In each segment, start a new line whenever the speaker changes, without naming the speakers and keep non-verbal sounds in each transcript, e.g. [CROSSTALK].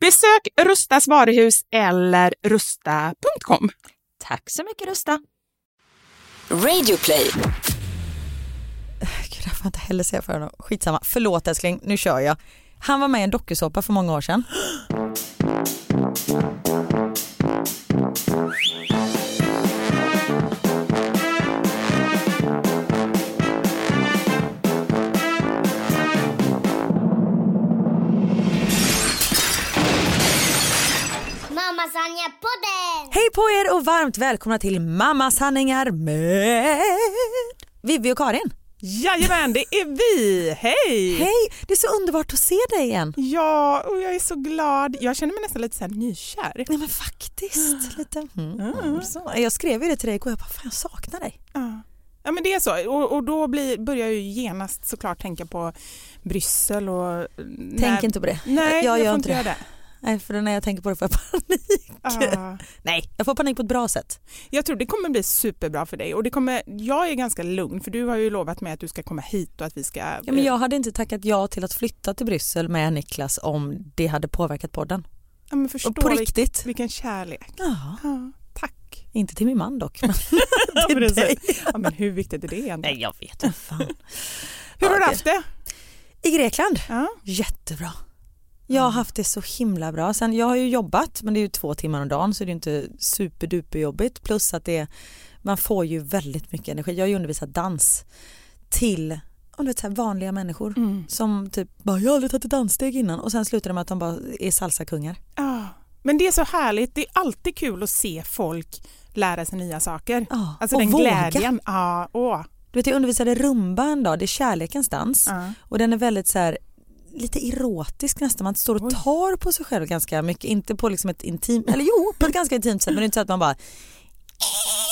Besök Rustas varuhus eller rusta.com.
Tack så mycket Rusta.
Radioplay.
Gud, jag får inte heller säga för honom. Skitsamma. Förlåt älskling, nu kör jag. Han var med i en dokusåpa för många år sedan.
Mamma Sanja podden!
Hej på er och varmt välkomna till Mamma sanningar med Vivi och Karin.
Jajamän, det är vi. Hej!
Hej, det är så underbart att se dig igen.
Ja, och jag är så glad. Jag känner mig nästan lite så här nykär.
Nej men faktiskt. [GASPS] Lite. Mm. Så. Jag skrev ju det till dig igår, jag bara fan jag saknar dig.
Ja. Ja men det är så och, och då blir, börjar jag ju genast såklart tänka på Bryssel och...
Tänk inte på det.
Nej,
jag
jag,
gör
får
inte det.
det.
Nej för när jag tänker på det får jag [LAUGHS] panik.
Ja. [LAUGHS]
Nej, jag får panik på ett bra sätt.
Jag tror det kommer bli superbra för dig och det kommer, jag är ganska lugn för du har ju lovat mig att du ska komma hit och att vi ska...
Ja, men jag hade inte tackat ja till att flytta till Bryssel med Niklas om det hade påverkat podden.
ja, men förstå
Och på riktigt.
Vilken kärlek.
Ja,
Ja, tack.
inte till min man dock. Men [LAUGHS] [LAUGHS] till dig.
ja, men hur viktigt är det egentligen?
Nej jag vet inte.
Hur har du haft det?
I Grekland?
Ja.
Jättebra. Jag har haft det så himla bra. Sen, jag har ju jobbat men det är ju två timmar om dagen så det är inte superduper jobbigt plus att det är, man får ju väldigt mycket energi. Jag har ju undervisat dans till om vet, så vanliga människor som typ bara jag har aldrig tagit ett danssteg innan och sen slutar det med att de bara är salsakungar.
Ja. Men det är så härligt, det är alltid kul att se folk lära sig nya saker.
Ja,
Alltså
och
den
våga.
glädjen. Ja, åh.
Du vet jag undervisade rumba en dag, det är kärlekens dans
Ja.
och den är väldigt så här lite erotisk nästan, man står och tar på sig själv ganska mycket, inte på liksom ett intimt, eller jo på ett ganska intimt sätt men det är inte så att man bara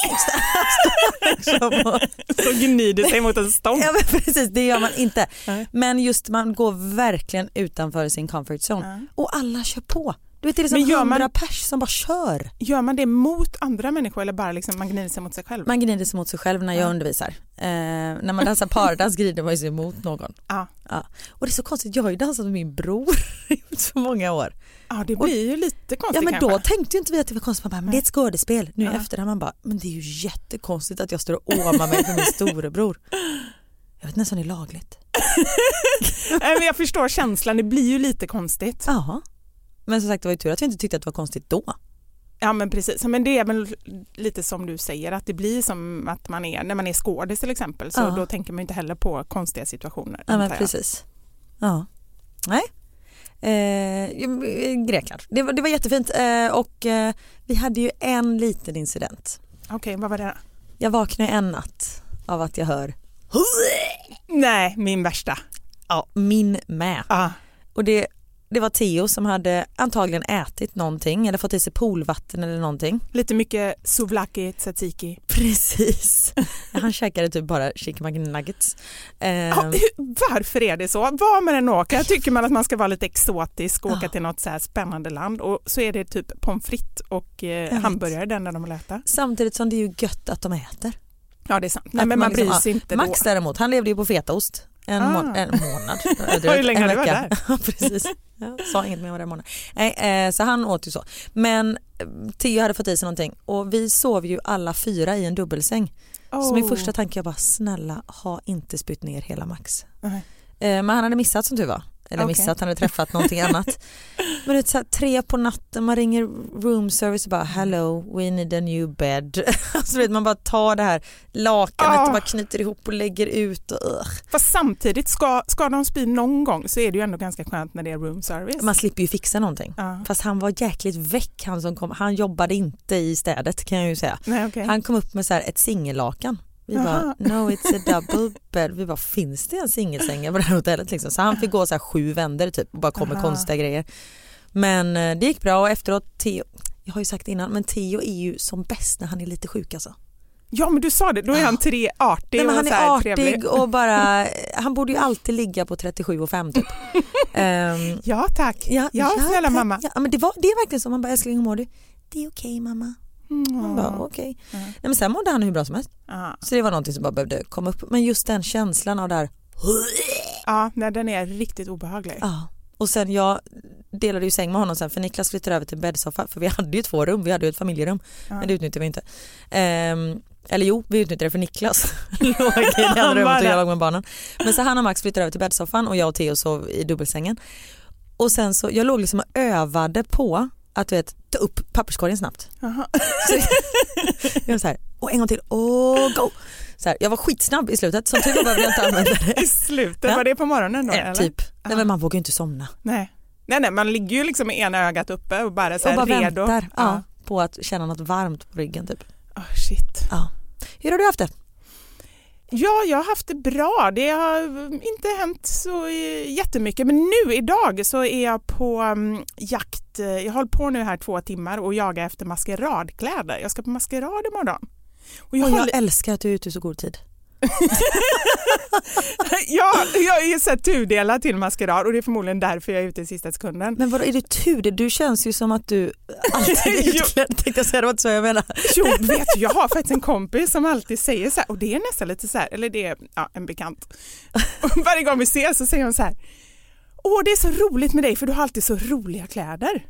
[LAUGHS]
Så gnider sig mot en stång.
Ja men precis, det gör man inte. Men just man går verkligen utanför sin comfort zone. Och alla kör på. Du vet det är liksom
gör man-
hundra pers som bara kör.
Gör man det mot andra människor eller bara liksom man gnider sig mot sig själv?
Man gnider sig mot sig själv när jag undervisar. Eh, när man dansar pardans [LAUGHS] gnider man sig mot någon.
Ja.
Ja. Och det är så konstigt, jag har ju dansat med min bror [LAUGHS] i så många år.
ja, det blir ju lite konstigt
Ja men då
kanske.
tänkte ju inte vi att det var konstigt, man bara, men det är ett skådespel. Nu i efterhand man bara, men det är ju jättekonstigt att jag står och åmar mig för min [LAUGHS] storebror. Jag vet nästan det är lagligt.
Nej, men jag förstår känslan, det blir ju lite konstigt.
Ja. Men som sagt det var ju tur att vi inte tyckte att det var konstigt då.
Ja men precis, men det är väl lite som du säger att det blir som att man är, när man är skådis till exempel så
Ja.
då tänker man ju inte heller på konstiga situationer.
Ja men precis. Ja. Nej. Eh, Grekland. Det var, det var jättefint eh, och eh, vi hade ju en liten incident.
Okej, vad var det?
Jag vaknade en natt av att jag hör
Nej, min värsta.
Ja, min med.
Ah.
Och det, det var Theo som hade antagligen ätit någonting eller fått i sig poolvatten eller någonting.
Lite mycket souvlaki, tzatziki.
Precis. [LAUGHS] Han käkade typ bara chicken McNuggets.
Ja,
Ehm,
varför är det så? Var man än åker tycker man att man ska vara lite exotisk och åka
Ja.
till något så här spännande land och så är det typ pommes frites och eh, hamburgare den där de vill äta.
samtidigt som det är ju gött att de äter.
Ja det är sant. Nej, men man bryr
liksom-
sig
ja,
inte
Max
då.
däremot, han levde ju på fetaost. En,
Ah.
må- en månad. [LAUGHS]
Hur länge
en
du varit. [LAUGHS]
Ja, precis. Jag sa inget mer om det en månad. Nej, eh, så han åt ju så. Men eh, Theo hade fått i sig någonting och vi sov ju alla fyra i en dubbelsäng. Så min
Oh.
första tanke var bara snälla ha inte spytt ner hela Max.
Nej.
Eh, men han hade missat som tur var. Eller missat, han hade träffat någonting [LAUGHS] annat. Men det är så här, tre på natten, man ringer room service och bara hello, we need a new bed. [LAUGHS] alltså, vet, man bara tar det här lakanet
Ah.
och bara knyter ihop och lägger ut. Och, ugh.
Fast samtidigt, ska, ska de spy någon gång så är det ju ändå ganska skönt när det är room service.
Man slipper ju fixa någonting.
Ja.
Fast han var jäkligt väck han som kom. Han jobbade inte i städet kan jag ju säga.
Nej, okej.
Han kom upp med så här ett singellakan. Vi bara,
Jaha.
no it's a double bed. Vi bara, finns det en singelsängar på det här hotellet liksom? Så han fick gå så här sju vändor typ och bara kom med
Aha.
konstiga grejer. Men eh, det gick bra och efteråt, Theo, jag har ju sagt innan, men Theo är ju som bäst när han är lite sjuk alltså.
Ja men du sa det, då är han tre artig
Nej, men
och
han
så
är artig
trevlig.
och [LAUGHS] bara, han borde ju alltid ligga på 37 och 5 typ. Ehm,
Ja tack, ja, snälla
tack.
mamma.
Ja, men det, var, det är verkligen så, man bara älskling hur mår du? Det är okej mamma. Man bara okej. Nej, men sen mådde han hur bra som helst.
Ja.
Så det var någonting som bara behövde komma upp. Men just den känslan av det här.
Ja, nej, den är riktigt obehaglig.
Ja. Och sen jag delade ju säng med honom sen för Niklas flyttade över till bäddsoffa för vi hade ju två rum, vi hade ju ett familjerum
Ja.
men det utnyttjade vi inte. Ehm, eller jo, vi utnyttjade det för Niklas [LAUGHS] låg i det andra rummet och jag låg med barnen. Men så han och Max flyttade över till bäddsoffan och jag och Theo sov i dubbelsängen. Och sen så, jag låg liksom och övade på att du vet, ta upp papperskorgen snabbt. [LAUGHS] Jag var så här, och en gång till, och go! Så här, jag var skitsnabb i slutet, som tur var behövde jag inte använda det. [LAUGHS]
I slutet,
Ja.
var det på morgonen då? Eller?
typ. Nej men man vågar ju inte somna.
Nej. nej, nej, man ligger ju liksom med ena ögat uppe och bara så
och
här
bara
redo.
väntar ja.
Ja.
på att känna något varmt på ryggen typ.
Oh, shit.
Ja. Hur har du haft det?
Ja, jag har haft det bra. Det har inte hänt så eh, jättemycket. Men nu idag så är jag på mm, jakt. Eh, Jag hållit på nu här två timmar och jagar efter maskeradkläder. Jag ska på maskerad imorgon. Och jag
Och jag
li-
älskar att du är ute i så god tid. [LAUGHS]
ja, jag är så här tudelad till maskerad och det är förmodligen därför jag är ute i sista sekunden.
Men vadå, är det tur? Du känns ju som att du alltid är [LAUGHS] utklädd tänkte jag säga, det var inte så jag menar.
Jo, vet du, jag har faktiskt en kompis som alltid säger så här, och det är nästan lite så här, eller det är ja, en bekant. Och [LAUGHS] varje gång vi ses så säger hon så här, åh det är så roligt med dig för du har alltid så roliga kläder.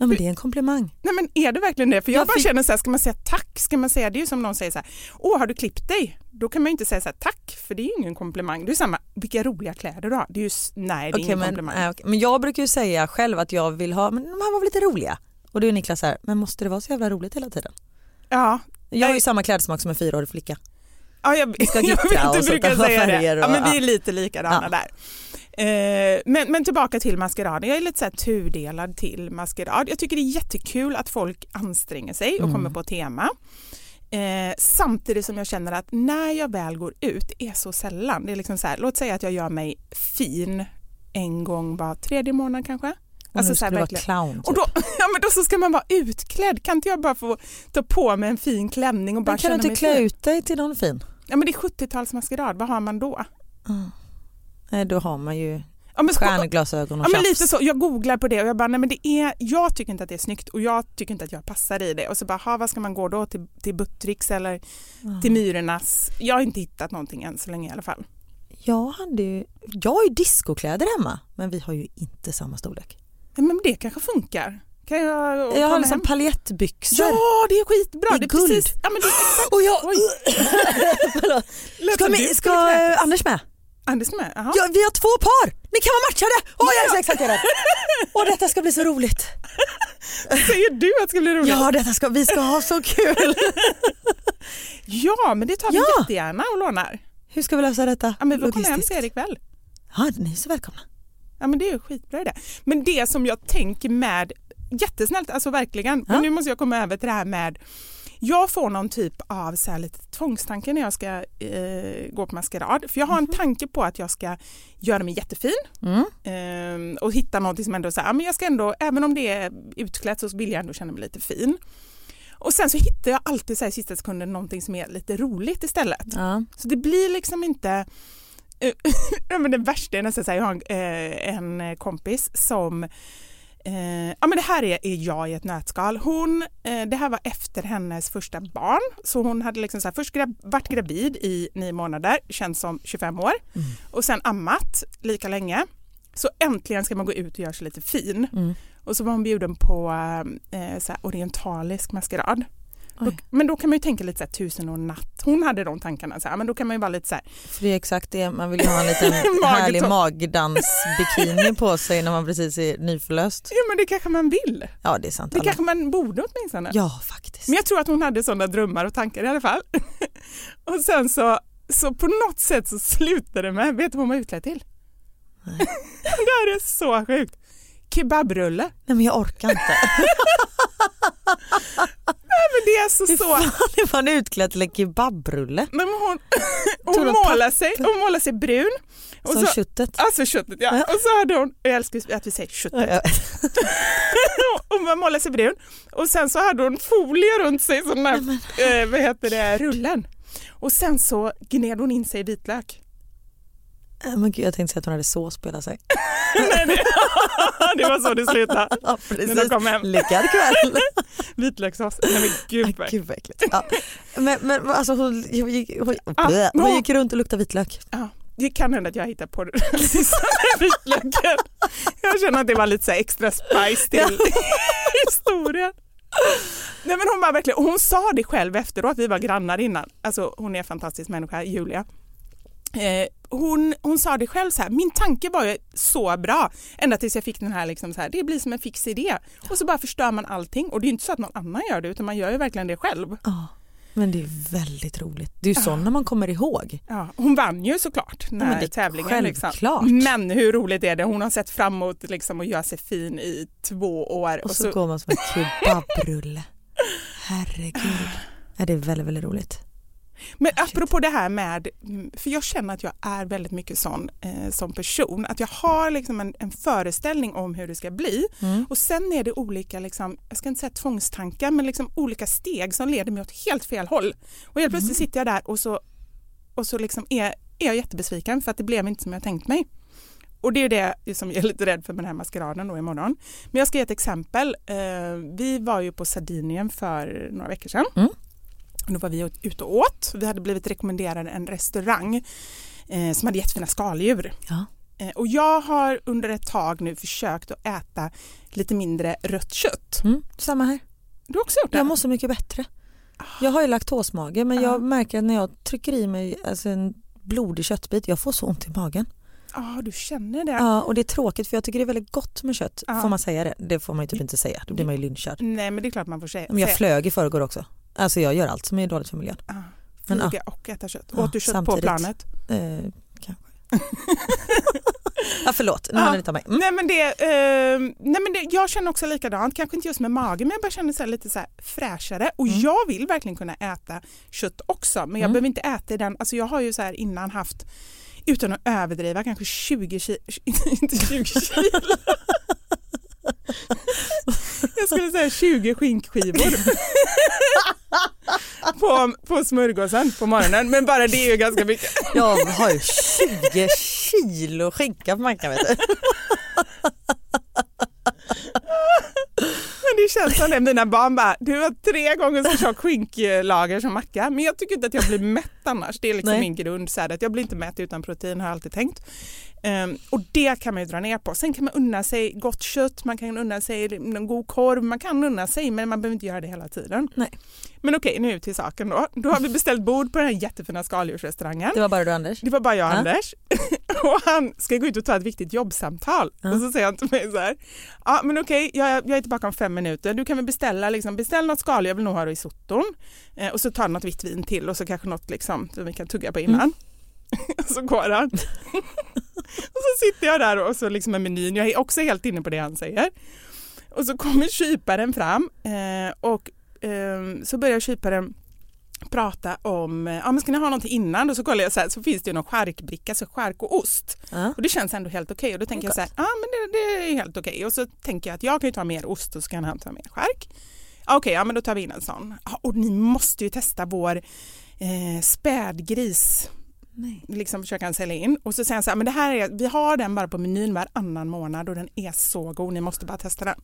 Ja men det är en komplimang.
Nej men är det verkligen det? För jag,
Jag
bara
fick-
känner så här, ska man säga tack? Ska man säga, det är ju som någon säger så här, åh har du klippt dig? Då kan man ju inte säga så här, tack, för det är ju ingen komplimang. Det är samma, vilka roliga kläder du har. Det är ju, nej det är
Okej,
ingen
men,
komplimang.
äh, okej. men jag brukar ju säga själv att jag vill ha, men de här var väl lite roliga. Och då är Niklas så här, men måste det vara så jävla roligt hela tiden?
Ja,
Jag har ju samma klädsmak som en fyraårig flicka.
Ja, jag,
ska [LAUGHS]
jag du
sätta
brukar säga det. ja, men vi är lite likadana
Ja.
där. Eh, men, men tillbaka till maskeraden. Jag är lite så här tudelad till maskerad. Jag tycker det är jättekul att folk anstränger sig och
Mm.
kommer på tema. Eh, samtidigt som jag känner att när jag väl går ut är så sällan. Det är liksom så här, låt säga att jag gör mig fin en gång var tredje månad kanske.
Och nu
så
ska du vara clown typ.
Och då, [LAUGHS] ja, men då så ska man vara utklädd. Kan inte jag bara få ta på mig en fin klänning och bara
men kan du
känna
inte
mig
klä
fin?
ut dig till någon fin?
Ja men det är 70-talsmaskerad, vad har man då?
Nej då har man ju
Ja, men,
stjärneglasögon och
ja, men
tjafs.
lite så, jag googlar på det och jag bara, nej men det är, jag tycker inte att det är snyggt och jag tycker inte att jag passar i det. Och så bara, ha, vad ska man gå då? Till, till Buttricks eller till Myrornas? Jag har inte hittat någonting än så länge i alla fall.
Jag, hade ju, jag har ju discokläder hemma men vi har ju inte samma storlek.
Ja, men det kanske funkar. Kan jag,
Jag har liksom
hem? Ja, det är skitbra.
I
det är
guld.
Precis, ja, men det är exakt.
Och jag,
Oj. [LAUGHS] Lät
ska ska Anders med?
Med? Jaha.
Ja, vi har två par! Ni kan vara matchade! Åh jag är så exalterad! Och detta ska bli så roligt.
Säger du att det ska bli roligt?
Ja, detta ska, vi ska ha så kul.
Ja, men det tar vi
Ja.
jättegärna och lånar.
Hur ska vi lösa detta?
Ja, men vi komma hem till er ikväll.
Ja, ni är så välkomna.
Ja men det är ju skitbra det. Men det som jag tänker med, jättesnällt, alltså verkligen, men nu måste jag komma över till det här med jag får någon typ av så här lite tvångstanke när jag ska eh, gå på maskerad. För jag har en tanke på att jag ska göra mig jättefin eh, och hitta något som ändå så här, men jag ska ändå, även om det är utklätt så vill jag ändå känna mig lite fin. Och sen så hittar jag alltid så här i sista sekunden någonting som är lite roligt istället.
Ja.
Så det blir liksom inte eh, [LAUGHS] men det värsta är nästan så här, jag har en, eh, en kompis som eh, ja men det här är, är jag i ett nötskal. Hon, eh, det här var efter hennes första barn så hon hade liksom så här, först gra varit gravid i nio månader, känns som 25 år och sen ammat lika länge. Så äntligen ska man gå ut och göra sig lite fin. Och så var hon bjuden på eh, så orientalisk maskerad. Då, men då kan man ju tänka lite så här, tusen och natt. Hon hade de tankarna, så här, men då kan man ju vara lite så här,
För det är exakt det, man vill ju ha en liten [LAUGHS] härlig magdansbikini på sig när man precis är nyförlöst.
ja men det kanske man vill.
Ja det är sant.
Det
alla.
kanske man borde åtminstone.
Ja faktiskt.
Men jag tror att hon hade sådana drömmar och tankar i alla fall. [LAUGHS] och sen så, så på något sätt så slutade det med, vet du vad hon var utklädd till? [LAUGHS] det här är så sjukt. Kebabrulle.
Nej men jag orkar inte. [LAUGHS]
Nej men det är alltså
Hur
så.
fan är man utklädd till en kebabrulle?
Nej, men hon, [LAUGHS] hon, målar sig, hon målar sig brun. Och
Som
så,
köttet.
Alltså köttet ja. Och så hade hon, jag älskar att vi säger köttet.
Ja, [LAUGHS]
hon bara målade sig brun och sen så hade hon folie runt sig, sån där, eh, vad heter det, rullen. Och sen så gned hon in sig i vitlök.
Ja. Men gud, jag tänkte säga att hon hade sås på hela sig. [LAUGHS]
Nej, det, [LAUGHS] det var så det slutade.
Ja,
När de
precis.
kom hem.
Lyckad kväll. [LAUGHS]
Vitlökssås. Nej men gud vad
Gud äckligt. Ja. Men, men alltså hon, hon, gick, hon,
Ah,
hon gick runt och luktade vitlök.
Ja, det kan hända att jag hittar på den sista vitlöken. Jag känner att det var lite så extra spice till historien. Nej men hon var verkligen, hon sa det själv efteråt, vi var grannar innan. Alltså hon är en fantastisk människa, Julia. Eh, hon, hon sa det själv så här, min tanke var ju så bra ända tills jag fick den här, liksom så här, det blir som en fix idé. Och så bara förstör man allting och det är ju inte så att någon annan gör det utan man gör ju verkligen det själv.
Ja. Men det är väldigt roligt. Det är ju sådana man kommer ihåg.
Ja, hon vann ju såklart den
Ja,
här
men det
tävlingen. Liksom. Men hur roligt är det? Hon har sett fram emot liksom, att göra sig fin i två år.
Och så, går man som en kebabrulle. Herregud. [SIGHS] Ja, det är väldigt, väldigt roligt.
Men apropå det här med, för jag känner att jag är väldigt mycket sån eh, som person, att jag har liksom en, en föreställning om hur det ska bli
Mm.
och sen är det olika, liksom, jag ska inte säga tvångstankar, men liksom olika steg som leder mig åt helt fel håll. Och helt plötsligt sitter jag där och så, och så liksom är, är jag jättebesviken för att det blev inte som jag tänkt mig. Och det är det som jag är lite rädd för med den här maskeraden då imorgon. Men jag ska ge ett exempel. Eh, vi var ju på Sardinien för några veckor sedan.
Mm.
Då var vi ut- ute och åt. Vi hade blivit rekommenderade en restaurang eh, som hade jättefina skaldjur.
Ja.
Eh, och jag har under ett tag nu försökt att äta lite mindre rött kött.
Mm, samma här.
Du har också gjort det?
Jag mår så mycket bättre. Jag har ju laktosmage men jag märker att när jag trycker i mig alltså en blodig köttbit, jag får så ont i magen.
Ja, du känner det.
Ja, och det är tråkigt för jag tycker det är väldigt gott med kött.
Ja.
Får man säga det? Det får man ju typ inte säga, då blir man ju lynchad.
Nej, men det är klart man får säga.
Men jag flög i förrgår också. Alltså jag gör allt som är dåligt för miljön.
Ja,
Men,
Flyga och äta kött.
Ja,
Åt du kött på planet?
Eh, kanske. [LAUGHS] ja förlåt, nu
Ja.
handlar det inte om mig. Mm.
Nej men, det, eh, nej men det, jag känner också likadant, kanske inte just med magen men jag bara känner så lite så fräschare och
Mm.
jag vill verkligen kunna äta kött också men jag behöver inte äta den, alltså jag har ju så här innan haft utan att överdriva kanske 20 [LAUGHS] kilo, inte 20 kilo. Jag skulle säga 20 skinkskivor [LAUGHS] på, på smörgåsen på morgonen men bara det är ju ganska mycket.
Jag har ju 20 kilo skinka på mackan vet du.
Men det känns som det. Mina barn bara, du har tre gånger så tjock skinklager som macka. Men jag tycker inte att jag blir mätt annars. Det är liksom
Nej.
min grund. Så här, att jag blir inte mätt utan protein har jag alltid tänkt. Ehm, och det kan man ju dra ner på. Sen kan man unna sig gott kött, man kan unna sig en god korv, man kan unna sig men man behöver inte göra det hela tiden.
Nej.
Men okej, nu till saken då. Då har vi beställt bord på den här jättefina skaldjursrestaurangen.
Det var bara du Anders.
Det var bara jag och
Ja.
Anders. [LAUGHS] Och han ska gå ut och ta ett viktigt jobbsamtal. Och så säger han till mig så här. Ja men okej, jag, jag är tillbaka om fem minuter. Du kan väl beställa, liksom, beställ något skaldjur, jag vill nog ha det i sotton. Eh, och så ta något vitt vin till och så kanske något liksom, som vi kan tugga på innan. [LAUGHS] och så går han. [LAUGHS] [LAUGHS] och så sitter jag där och så liksom med menyn, jag är också helt inne på det han säger. Och så kommer kyparen fram eh, och eh, så börjar kyparen prata om, eh, ja men ska ni ha någonting innan? Och så kollar jag så här, så finns det ju någon skärkbricka, så skärk och ost.
Ja.
Och det känns ändå helt okej och då tänker jag så här, ja men det, det är helt okej. Och så tänker jag att jag kan ju ta mer ost och så kan han ta mer skärk. Okej, ja men då tar vi in en sån. Ja, och ni måste ju testa vår eh, spädgris.
Nej.
Liksom försöker han sälja in och så säger han så här, men det här är, vi har den bara på menyn varannan månad och den är så god, ni måste bara testa den.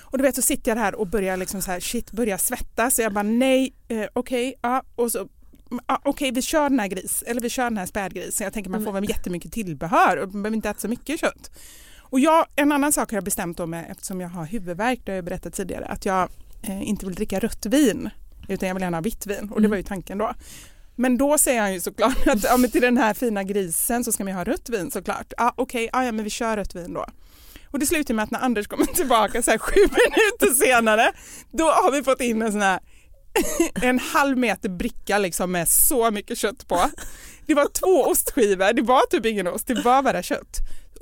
Och du vet så sitter jag här och börjar liksom så här, shit, börjar svettas. Så jag bara nej, eh, okej, ja, och så ah, okej vi kör den här gris, eller vi kör den här spädgrisen. Jag tänker man får väl jättemycket tillbehör och man behöver inte äta så mycket kött. Och jag, en annan sak har jag bestämt med, eftersom jag har huvudvärk, det har jag berättat tidigare, att jag eh, inte vill dricka rött vin utan jag vill gärna ha vitt vin och det var ju tanken då. Men då säger han ju såklart att ja, men till den här fina grisen så ska man ha rött vin såklart. Ah, Okej, ah, ja, men vi kör rött vin då. Och det slutar med att när Anders kommer tillbaka så här sju [LAUGHS] minuter senare då har vi fått in en sån här [LAUGHS] en halv meter bricka liksom med så mycket kött på. Det var två ostskivor, det var typ ingen ost, det var bara kött.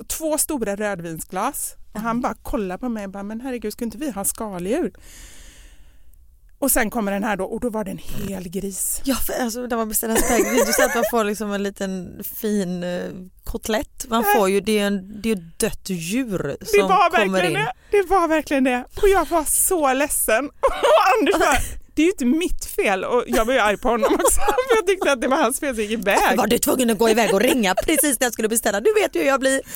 Två stora rödvinsglas och han bara kollar på mig och bara, men herregud ska inte vi ha skaldjur? Och sen kommer den här då och då var det en hel gris.
Ja, för alltså, när man beställer en spädgris, du säger att man får liksom en liten fin eh, kotlett. Man får ju, det är en, det är ett dött djur som kommer in.
det. Det var verkligen det. Och jag var så ledsen. [LAUGHS] Och Anders bara, det är ju inte mitt fel. Och jag var ju arg på honom också [LAUGHS] för jag tyckte att det var hans fel som gick iväg.
Var du tvungen att gå iväg och ringa precis när jag skulle beställa? Du vet ju hur jag blir. [LAUGHS]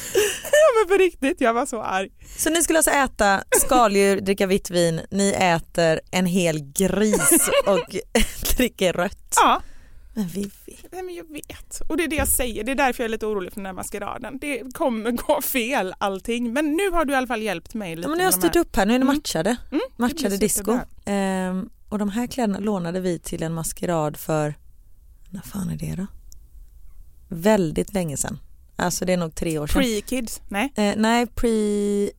Ja, men på riktigt, jag var så arg.
Så ni skulle alltså äta skaldjur, dricka vitt vin, ni äter en hel gris och [LAUGHS] dricker rött.
Ja,
Men vi vet.
nej, men jag vet. Och det är det jag säger. Det är därför jag är lite orolig för den här maskeraden. Det kommer gå fel allting. Men nu har du i alla fall hjälpt mig lite.
Ja, men ni har styrt
här.
upp här, nu är det
Mm.
matchade.
Mm, det
matchade
blir
disco. Ehm, och de här kläderna lånade vi till en maskerad för, när fan är det då? Väldigt länge sedan. Alltså det är nog tre år sedan.
Pre-kids, nej.
Eh, nej, pre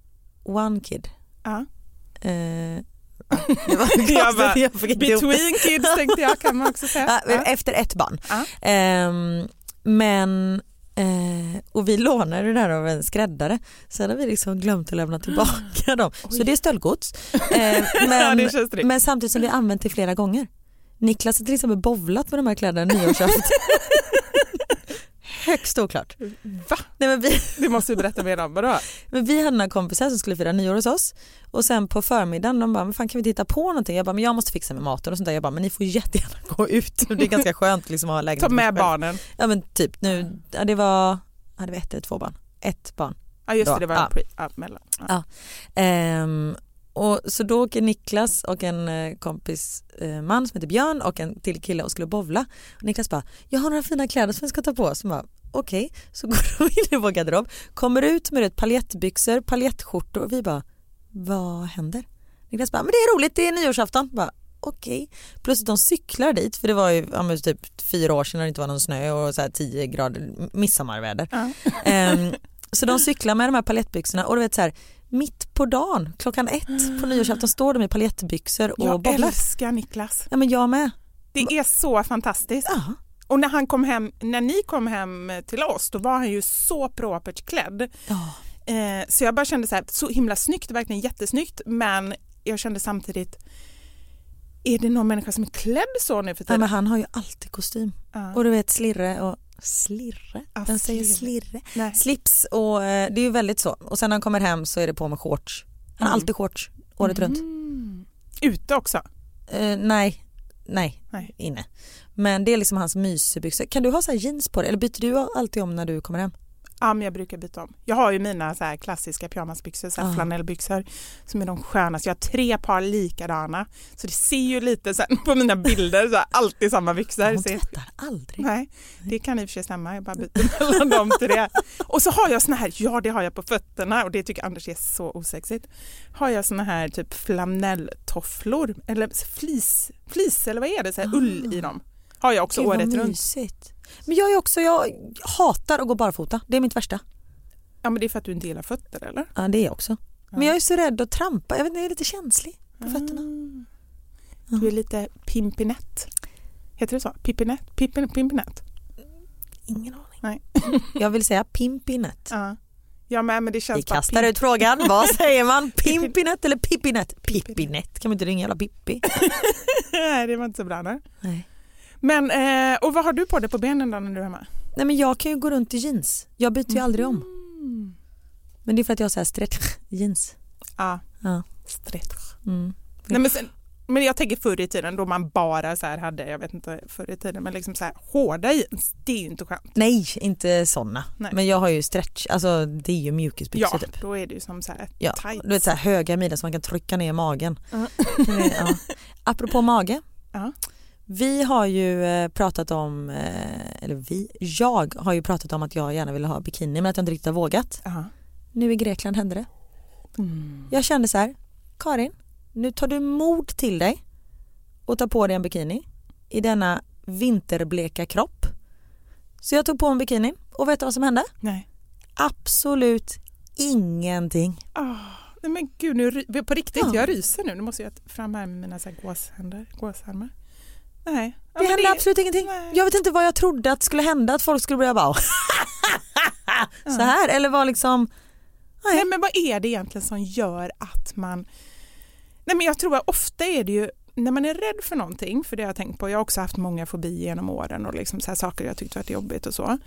one kid.
Ja.
Eh, [LAUGHS] det var
Jag bara,
jag.
Between kids tänkte jag kan man också säga. [LAUGHS]
Efter ett barn.
Ja.
Ehm, men Eh, och vi lånade det där av en skräddare. Sen har vi liksom glömt att lämna tillbaka dem. [GASPS] Så det är stöldgods. [LAUGHS] Eh, men,
tryggt.
men samtidigt som vi använt det flera gånger. Niklas har till exempel bovlat med de här kläderna nyårsafton. [LAUGHS] Högst oklart.
Va?
Nej, men vi, [LAUGHS]
Det måste du berätta mer om. Vadå?
men vi hade några kompisar som skulle fira nyår hos oss och sen på förmiddagen de bara, men fan kan vi titta på någonting? Jag bara, men jag måste fixa med maten och sånt där. Jag bara, men ni får jättegärna gå ut. [LAUGHS] Det är ganska skönt liksom att ha
Ta
lägenheten
med barnen.
Ja men typ nu, ja, det var, hade vi ett eller två barn? Ett barn.
Ja just
Då,
det, det var
ja.
pre, ja, mellan. Ja.
Ja. Ehm, och så då åker Niklas och en eh, kompis eh, man som heter Björn och en till kille och skulle bovla. Och Niklas bara, jag har några fina kläder som vi ska ta på oss. Bara, Okej, så går de in i vår garderob, kommer ut med ett paljettbyxor, paljettskjortor och vi bara, vad händer? Niklas bara, men det är roligt, det är nyårsafton. Bara, Okej, plus att de cyklar dit för det var ju ja, typ fyra år sedan när det inte var någon snö och så här 10 grader midsommarväder.
Ja. [LAUGHS]
Ehm, så de cyklar med de här paljettbyxorna och du vet så här, mitt på dagen klockan ett på [GASPS] nyårsafton står de i paljettbyxor och
Jag
bollar.
älskar Niklas.
Ja men jag med.
Det är så fantastiskt.
Ja.
Och när han kom hem, när ni kom hem till oss då var han ju så propert klädd.
Ja.
Eh, så jag bara kände så här, så himla snyggt, verkligen jättesnyggt men jag kände samtidigt är det någon människa som är klädd så nu för
Ja,
tiden?
men han har ju alltid kostym.
Ja.
Och du vet slirre och slirre,
Ja,
den säger
slirre. Nej.
Slips och eh, det är ju väldigt så. Och sen när han kommer hem så är det på med shorts. Han har
Mm.
alltid shorts året runt.
Mm. Ute också?
Eh, nej, nej,
Nej.
inne. Men det är liksom hans mysbyxor. Kan du ha så här jeans på dig eller byter du alltid om när du kommer hem?
Ja, men jag brukar byta om. Jag har ju mina så klassiska pyjamasbyxor, så
Ja.
flanellbyxor som är de skönaste. Jag har tre par likadana så det ser ju lite sen [LAUGHS] på mina bilder, så här, alltid samma byxor.
Hon tvättar aldrig.
Nej, det kan i och för sig stämma. Jag bara byter mellan dem till det. Och så har jag såna här, ja det har jag på fötterna och det tycker Anders är så osexigt. Har jag såna här typ flanelltofflor eller flis, flis eller vad är det, så här, ull i dem. Har jag också
Gud,
året runt.
mysigt. Men jag är också, jag hatar att gå barfota. Det är mitt värsta.
Ja men det är för att du inte gillar fötter eller?
Ja det är jag också. Men jag är så rädd att trampa. Jag vet inte, jag är lite känslig på fötterna.
Du är lite pimpinett. Heter det så? Pimpinett? Pimpin, pimpinett?
Ingen aning.
Nej. [LAUGHS]
Jag vill säga Pimpinett.
Ja. Ja men, men det känns
Vi kastar ut frågan, vad [LAUGHS] säger man? Pimpinett eller Pippinett? Pippinett, kan man inte ringa jävla Pippi? [LAUGHS]
Nej det var inte så bra. Nej.
Nej.
Men, eh, och vad har du på dig på benen då när du är hemma?
Nej men jag kan ju gå runt i jeans, jag byter ju aldrig om.
Mm.
Men det är för att jag har så här stretch [LAUGHS] jeans.
Ja.
Ja.
Stretch.
Mm.
Nej, men, sen, men jag tänker förr i tiden då man bara så här hade, jag vet inte förr i tiden, men liksom så här hårda jeans, det är ju inte skönt.
Nej, inte såna.
Nej.
Men jag har ju stretch, alltså det är ju mjukisbyxor
Ja,
typ.
då är det ju som så här
Ja,
tights.
du vet så här höga midjor som man kan trycka ner i magen.
Ja.
Det är- ja. [LAUGHS] Apropå mage.
Ja.
Vi har ju eh, pratat om, eh, eller vi, jag har ju pratat om att jag gärna ville ha bikini men att jag inte riktigt har vågat.
Ja.
Nu i Grekland hände det. Jag kände så här, Karin, nu tar du mod till dig och tar på dig en bikini i denna vinterbleka kropp. Så jag tog på en bikini och vet du vad som hände?
Nej.
Absolut ingenting.
Ah, nej men gud, nu, på riktigt,
Ja.
jag ryser nu. Nu måste jag fram här med mina så här gåshänder, gåsarmar. Nej. Ja,
Det
men
hände absolut ingenting.
nej.
Jag vet inte vad jag trodde att skulle hända, att folk skulle börja bara [LAUGHS] så här eller var liksom
Nej men vad är det egentligen som gör att man... Nej men jag tror att ofta är det ju när man är rädd för någonting, för det har jag tänkt på, jag har också haft många fobier genom åren och liksom så här saker jag tyckt varit jobbigt och så.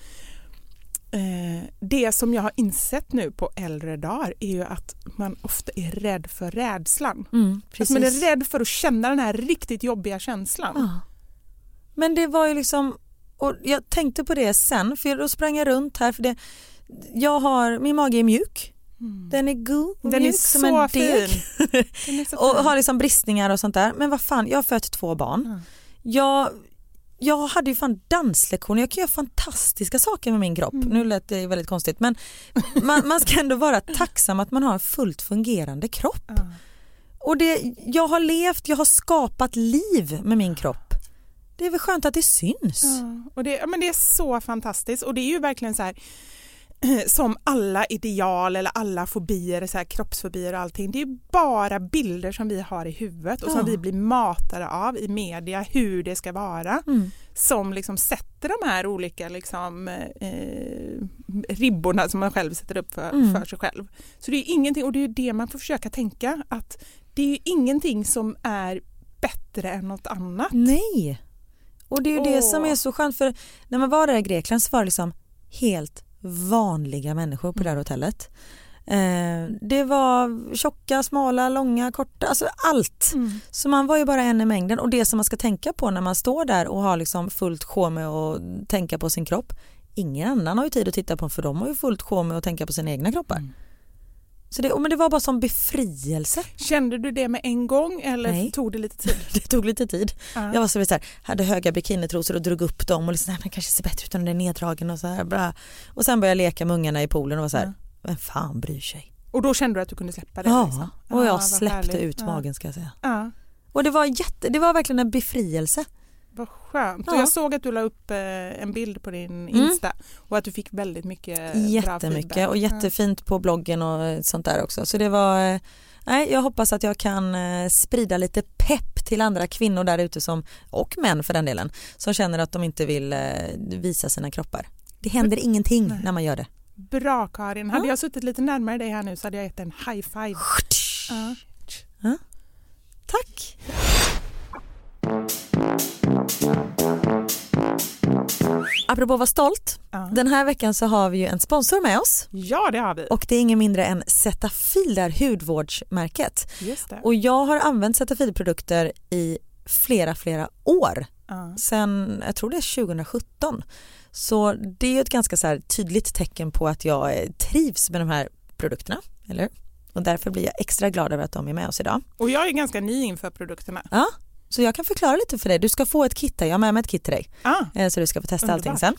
Eh, det som jag har insett nu på äldre dagar är ju att man ofta är rädd för rädslan.
mm,
Att man är rädd för att känna den här riktigt jobbiga känslan.
Ja. Men det var ju liksom, och jag tänkte på det sen för då sprang jag runt här för det, jag har, min mage är mjuk, den är god och
Den är
mjuk som
så
en
fin. [LAUGHS]
deg.
Är
och har liksom bristningar och sånt där. Men vad fan, jag har fött två barn.
Mm.
Jag, jag hade ju fan danslektioner, jag kan göra fantastiska saker med min kropp.
Mm.
Nu lät det väldigt konstigt men man, man ska ändå vara tacksam att man har en fullt fungerande kropp. Och det, jag har levt, jag har skapat liv med min kropp. Det är väl skönt att det syns.
Ja, och det, ja, men det är så fantastiskt och det är ju verkligen så här [CLEARS THROAT] som alla ideal eller alla fobier, så här, kroppsfobier och allting, det är bara bilder som vi har i huvudet och
Ja.
som vi blir matade av i media, hur det ska vara,
Mm.
som liksom sätter de här olika liksom, eh, ribborna som man själv sätter upp för,
Mm.
för sig själv. Så det är ingenting, och det är det man får försöka tänka, att det är ingenting som är bättre än något annat.
Nej. Och det är ju det
Åh.
som är så skönt för när man var där i Grekland så var det liksom helt vanliga människor på det här hotellet. Eh, det var tjocka, smala, långa, korta, alltså allt.
Mm.
Så man var ju bara en i mängden och det som man ska tänka på när man står där och har liksom fullt sjå med att tänka på sin kropp. Ingen annan har ju tid att titta på för de har ju fullt sjå med att tänka på sina egna kroppar.
Mm.
Så det, men det var bara som befrielse.
Kände du det med en gång eller
Nej.
tog det lite tid? [LAUGHS]
Det tog lite tid.
Ja.
Jag var så, så här, hade höga bikinitrosor och drog upp dem och liksom, men kanske ser bättre ut om den är neddragen och så här. Bra. Och sen började jag leka med ungarna i poolen och var så här,
Ja.
vem fan bryr sig?
Och då kände du att du kunde släppa det?
Ja,
liksom?
och
Ja,
jag
vad
släppte
härligt.
ut magen ska jag säga.
Ja,
Och det var, jätte, det var verkligen en befrielse.
Vad skönt.
Ja.
Jag såg att du la upp eh, en bild på din Insta och att du fick väldigt mycket bra
Jättemycket
feedback.
och jättefint på bloggen och eh, sånt där också. Så det var, eh, nej jag hoppas att jag kan eh, sprida lite pepp till andra kvinnor där ute som, och män för den delen, som känner att de inte vill eh, visa sina kroppar. Det händer ingenting
Nej.
när man gör det.
Bra Karin. Hade
Ja.
jag suttit lite närmare dig här nu så hade jag gett en high five. Ja.
Tack! Apropå att vara stolt,
Ja.
den här veckan så har vi ju en sponsor med oss
ja, det har vi.
och det är ingen mindre än Cetaphil, där hudvårdsmärket.
Just det.
Och jag har använt Cetaphil-produkter i flera, flera år.
Ja.
Sen, jag tror det är 2017. Så det är ju ett ganska så här tydligt tecken på att jag eh, trivs med de här produkterna. Eller? Och därför blir jag extra glad över att de är med oss idag.
Och jag är ganska ny inför produkterna.
Ja, så jag kan förklara lite för dig. Du ska få ett kit här. Jag har med mig ett kit till dig.
Ah,
Eh, Så du ska få testa allting
Underbart.
sen.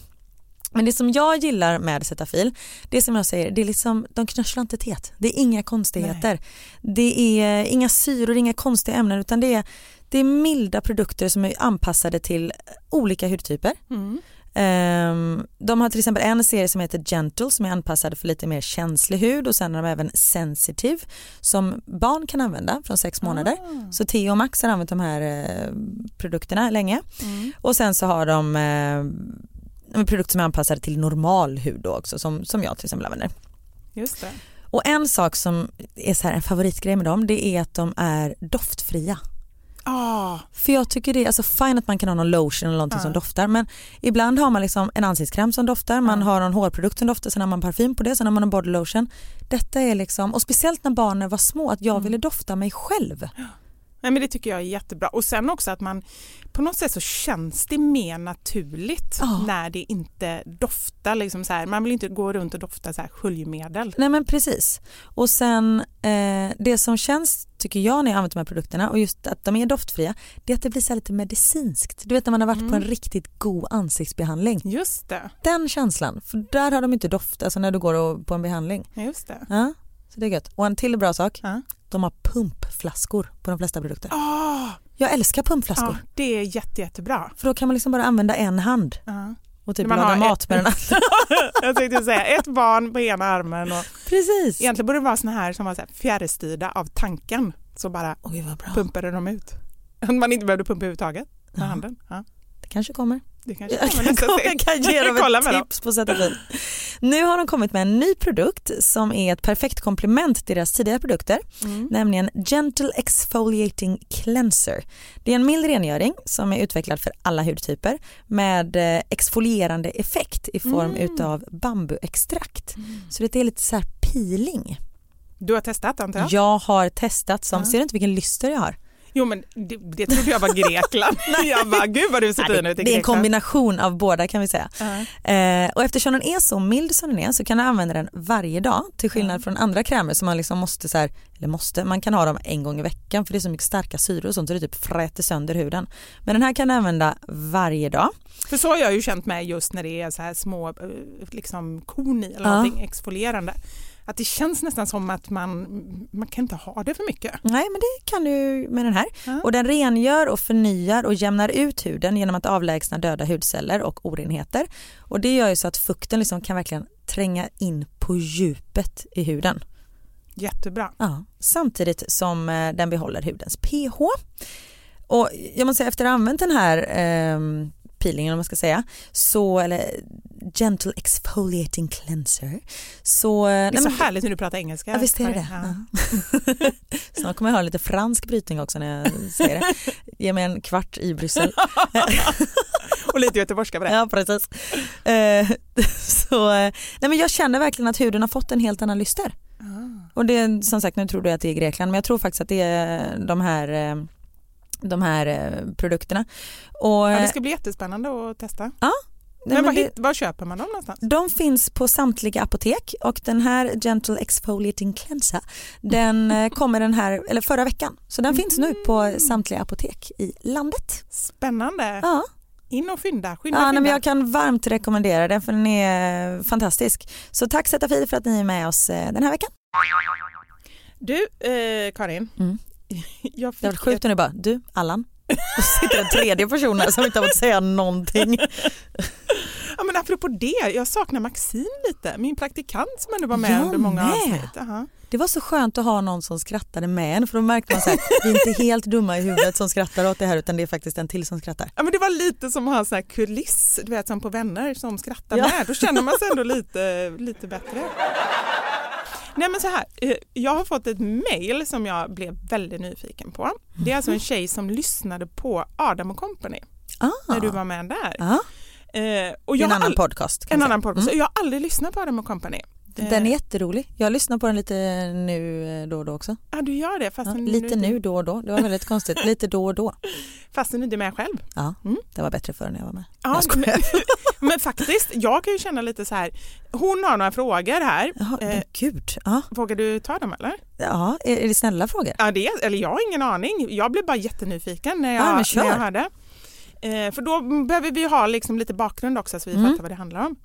Men det som jag gillar med Cetaphil, det är som jag säger, det är liksom, de knörslar inte teet. Det är inga konstigheter. Det är inga syror, inga konstiga ämnen utan det är, det är milda produkter som är anpassade till olika hudtyper.
mm.
Ehm, de har till exempel en serie som heter Gentle som är anpassad för lite mer känslig hud och sen har de även Sensitive som barn kan använda från sex månader.
Ah.
Så Theo och Max har använt de här eh, produkterna länge.
Mm.
Och sen så har de eh, en produkt som är anpassad till normal hud då också som, som jag till exempel använder.
Just det.
Och en sak som är så här en favoritgrej med dem det är att de är doftfria.
Ah,
För jag tycker det är alltså fine att man kan ha någon lotion eller någonting
Ja.
som doftar men ibland har man liksom en ansiktskräm som doftar, man
Ja.
har någon hårprodukt som doftar, sen har man parfym på det, sen har man en body lotion. Detta är liksom, och speciellt när barnen var små, att jag ville dofta mig själv.
Nej, men det tycker jag är jättebra. Och sen också att man på något sätt så känns det mer naturligt
Ja.
när det inte doftar. Liksom så här. Man vill inte gå runt och dofta så här sköljmedel.
Nej men precis. Och sen eh, det som känns tycker jag när jag använder de här produkterna och just att de är doftfria det är att det blir så lite medicinskt. Du vet när man har varit på en riktigt god ansiktsbehandling.
Just det.
Den känslan, för där har de inte doft alltså när du går och, på en behandling.
Just det.
Ja, så det är gött. Och en till bra sak,
Ja.
de har pumpflaskor på de flesta produkter.
Ah,
Jag älskar pumpflaskor.
ja, det är jätte, jättebra.
För då kan man liksom bara använda en hand
Ja.
och typ laga mat
ett-
med den andra. [LAUGHS]
Jag tänkte säga ett barn på ena armen och
Precis.
egentligen borde det vara såna här som var så här fjärrstyrda av tanken. Så bara
bra.
pumpade de ut. Att man inte behövde pumpa överhuvudtaget med handen.
Det kanske kommer.
Det kanske kommer
kan,
nästa steg.
jag kan ge dem [LAUGHS] ett
med dem.
tips på sätt och vis. Nu har de kommit med en ny produkt som är ett perfekt komplement till deras tidigare produkter,
Mm.
nämligen Gentle Exfoliating Cleanser. Det är en mild rengöring som är utvecklad för alla hudtyper med eh, exfolierande effekt i form
Mm.
utav bambuextrakt. Så det är lite så här peeling.
Du har testat antar jag?
Jag har testat som,
Ja.
ser du inte vilken lyster jag har?
Jo men det, det trodde jag var Grekland. [LAUGHS] jag bara gud vad du ser fin
det,
ut i
det är en
Grekland.
kombination av båda kan vi säga.
Ja.
Eh, och eftersom den är så mild som den är så kan du använda den varje dag till skillnad från andra krämer som man liksom måste så här, eller måste, man kan ha dem en gång i veckan för det är så mycket starka syror och sånt så det typ fräter sönder huden. Men den här kan du använda varje dag.
För så har jag ju känt mig just när det är så här små eh, liksom korn i eller
Ja.
någonting exfolierande. Att det känns nästan som att man, man kan inte ha det för mycket.
Nej men det kan du med den här.
Ja.
Och den rengör och förnyar och jämnar ut huden genom att avlägsna döda hudceller och orenheter. Och det gör ju så att fukten liksom kan verkligen tränga in på djupet i huden.
Jättebra.
Ja, samtidigt som eh, den behåller hudens pH. Och jag måste säga efter att ha använt den här eh, peelingen om man ska säga, så, eller gentle exfoliating cleanser, så...
Det är så härligt när du pratar engelska.
Ja, visst är det det.
Ja. [LAUGHS]
Snart kommer jag ha lite fransk brytning också när jag säger det. Ge mig en kvart i Bryssel. [LAUGHS]
Och lite göteborgska på det.
Ja, precis. Eh, [LAUGHS] så, eh, nej, men jag känner verkligen att huden har fått en helt annan lyster.
Ah.
Och det som sagt, nu tror du att det är Grekland, men jag tror faktiskt att det är de här, eh, de här eh, produkterna. Och,
Ja,
eh,
det ska bli jättespännande att testa.
nej,
Men,
men
var,
det,
var köper man dem någonstans?
de finns på samtliga apotek och den här Gentle Exfoliating Cleanser den eh, [LAUGHS] kommer den här, eller förra veckan. Så den finns nu på samtliga apotek i landet.
Spännande.
Ja,
In och fynda. Skynda,
ja men jag kan varmt rekommendera den för den är fantastisk. Så tack Zetafil för att ni är med oss eh, den här veckan.
Du, eh, Karin.
Mm. [LAUGHS]
Jag
Det
fick
varit sjukt om du bara, du Allan. [LAUGHS] Och så sitter en tredje person här som inte har fått säga någonting. [LAUGHS]
Ja, men apropå det, jag saknar Maxine lite, min praktikant som ändå var med
Jag
under många
med.
avsnitt. Jaha.
Det var så skönt att ha någon som skrattade med en för då märkte man så här, vi är inte helt dumma i huvudet som skrattar åt det här utan det är faktiskt en till som skrattar.
Ja, men det var lite som att ha sån här kuliss, du vet som på Vänner som skrattar
Ja.
med. Då känner man sig ändå lite, lite bättre. Nej men så här, eh, jag har fått ett mail som jag blev väldigt nyfiken på. Det är alltså en tjej som lyssnade på Adam och Company
Ah,
när du var med där.
ja,
Eh, och jag
en annan
all-
podcast.
En annan podcast.
Mm.
Jag har aldrig lyssnat på Adam och Company. Eh,
Den är jätterolig. Jag lyssnar på den lite nu eh, då och då också.
Ja, du gör det fast
Ja, lite
inte-
nu då och då. Det var väldigt konstigt. [LAUGHS] Lite då och då.
Fast du inte är med själv.
Ja,
Mm.
det var bättre förr när jag var med.
Ja,
Jag
men, [LAUGHS] men faktiskt, jag kan ju känna lite så här. Hon har några frågor här.
Jaha,
Eh,
gud. Ja,
Vågar du ta dem eller?
ja är, är det snälla frågor?
Ja, det, eller jag har ingen aning. Jag blev bara jättenyfiken när jag,
Ja,
när jag hörde. Eh, för då behöver vi ha liksom lite bakgrund också så vi
Mm.
fattar vad det handlar om.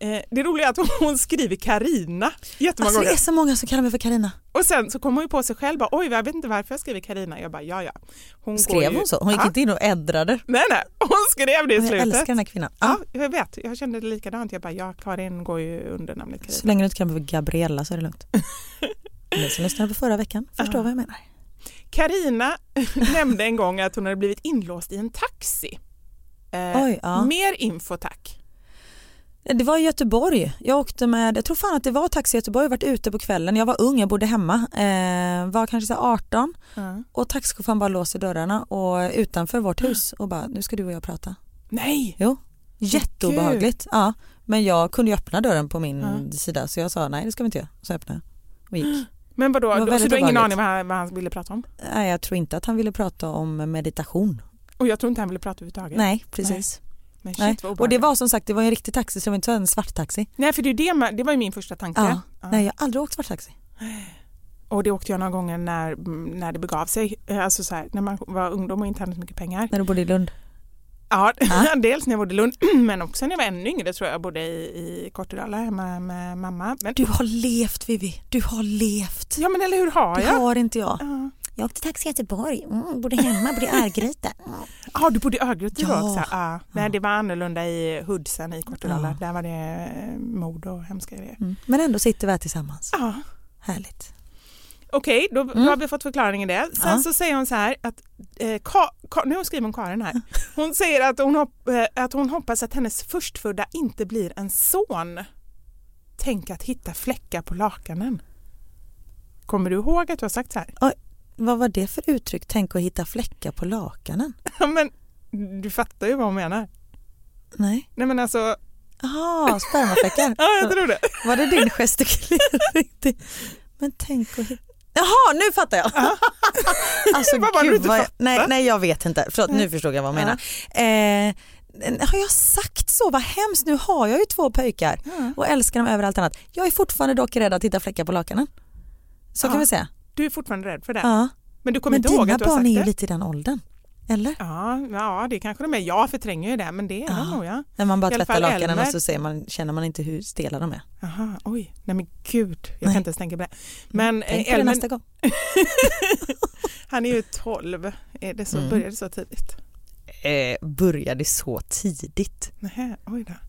Eh, det roliga är att [LAUGHS] hon skriver Karina jättemånga
Alltså det
gånger.
är så många som kallar mig för Karina.
Och sen så kommer hon ju på sig själv bara, oj jag vet inte varför jag skriver Karina. Jag bara ja ja. Hon
Skrev
ju...
hon så? Hon gick
ja.
inte in och äddrade.
Nej nej, [LAUGHS] hon skrev det i
Jag
slutet.
älskar den här kvinnan. Ja.
Ja, jag vet. Jag kände det likadant. Jag bara, ja, Karin går ju under namnet
Så
Karina.
länge du inte kallar mig för Gabriella så är det lugnt. [LAUGHS] Ni som lyssnade på förra veckan förstår
Ja.
vad jag menar.
Karina nämnde en gång att hon hade blivit inlåst i en taxi. Eh,
Oj, ja.
Mer info tack.
Det var i Göteborg. Jag åkte med, jag tror fan att det var Taxi Göteborg, varit ute på kvällen. Jag var ung, jag bodde hemma, eh, var kanske så här 18
Ja.
och taxichauffören bara låser dörrarna och utanför vårt hus och bara nu ska du och jag prata.
Nej!
Jo, jätteobehagligt. Ja, men jag kunde ju öppna dörren på min sida så jag sa nej det ska vi inte göra. Så öppnade jag och gick. [GASPS]
Men vadå, så
väldigt
du har ingen aning vad han, vad han ville prata om?
Nej jag tror inte att han ville prata om meditation.
Och jag tror inte han ville prata överhuvudtaget.
Nej precis.
Men shit,
Nej.
vad
Och det var som sagt det var en riktig taxi så det var inte en svart taxi.
Nej för det, det, det var ju min första tanke.
Ja.
Ja.
Nej jag har aldrig åkt svart taxi.
Och det åkte jag några gånger när, när det begav sig. Eh, Alltså så här, när man var ungdom och inte hade så mycket pengar.
När du bodde i Lund.
Ja, [LAUGHS] dels när jag bodde i Lund [CLEARS THROAT] men också när jag var ännu yngre tror jag jag bodde i, i Kortedala hemma med mamma. Men,
Du har levt Vivi, du har levt.
ja men eller hur har
Det
jag?
har inte jag.
Ja.
Jag åkte taxi i Göteborg, mm, bodde hemma, bodde i Örgryte. [LAUGHS]
Ja, du bodde i Örgryte
Ja.
då också? Ja. Nej, det var annorlunda i Hudsen i Kortedala.
Ja.
Där var det eh, mord och hemska grejer.
Mm. Men ändå sitter vi här tillsammans.
Ja.
Härligt.
Okej, då, då har vi fått förklaringen det. Sen
Mm. Ja.
så säger hon så här att, eh, Ka, Ka, nu skriver hon Karin här, [LAUGHS] hon säger att hon, hopp, eh, att hon hoppas att hennes förstfödda inte blir en son. Tänk att hitta fläckar på lakanen. Kommer du ihåg att du har sagt så här?
Vad var det för uttryck? Tänk att hitta fläckar på lakanen. [LAUGHS]
Ja, men du fattar ju vad hon menar.
Nej.
Nej men alltså,
Jaha, spermafläckar. [LAUGHS]
ja jag tror det.
Var det din gestikulering? Men tänk att hitta... Jaha, nu fattar jag! [LAUGHS] alltså
du
gud vad jag... Nej, nej jag vet inte. Förlåt, nu förstod jag vad hon menar. Eh, har jag sagt så? Vad hemskt, nu har jag ju två pojkar och älskar dem över allt annat. Jag är fortfarande dock rädd att hitta fläckar på lakanen. Så kan vi säga.
Du är fortfarande rädd för det?
Ja.
Men du kommer
Men
inte ihåg
dina
att du har
barn
sagt
är ju
det?
lite i den åldern. Eller?
Ja, ja, det kanske de är. Jag förtränger ju det, men det är de nog ja.
När man bara tvättar lakanen
Elmer.
och så ser man, känner man inte hur stela de är.
Aha, oj, nej men gud, jag
Nej. Mm.
kan inte ens tänka på det. Men
Tänk
eh,
på det
Elmer,
nästa gång. [LAUGHS]
han är ju 12, är det så,
Mm.
började det så tidigt?
Eh, började så tidigt.
Nähä, oj då. [CLEARS THROAT]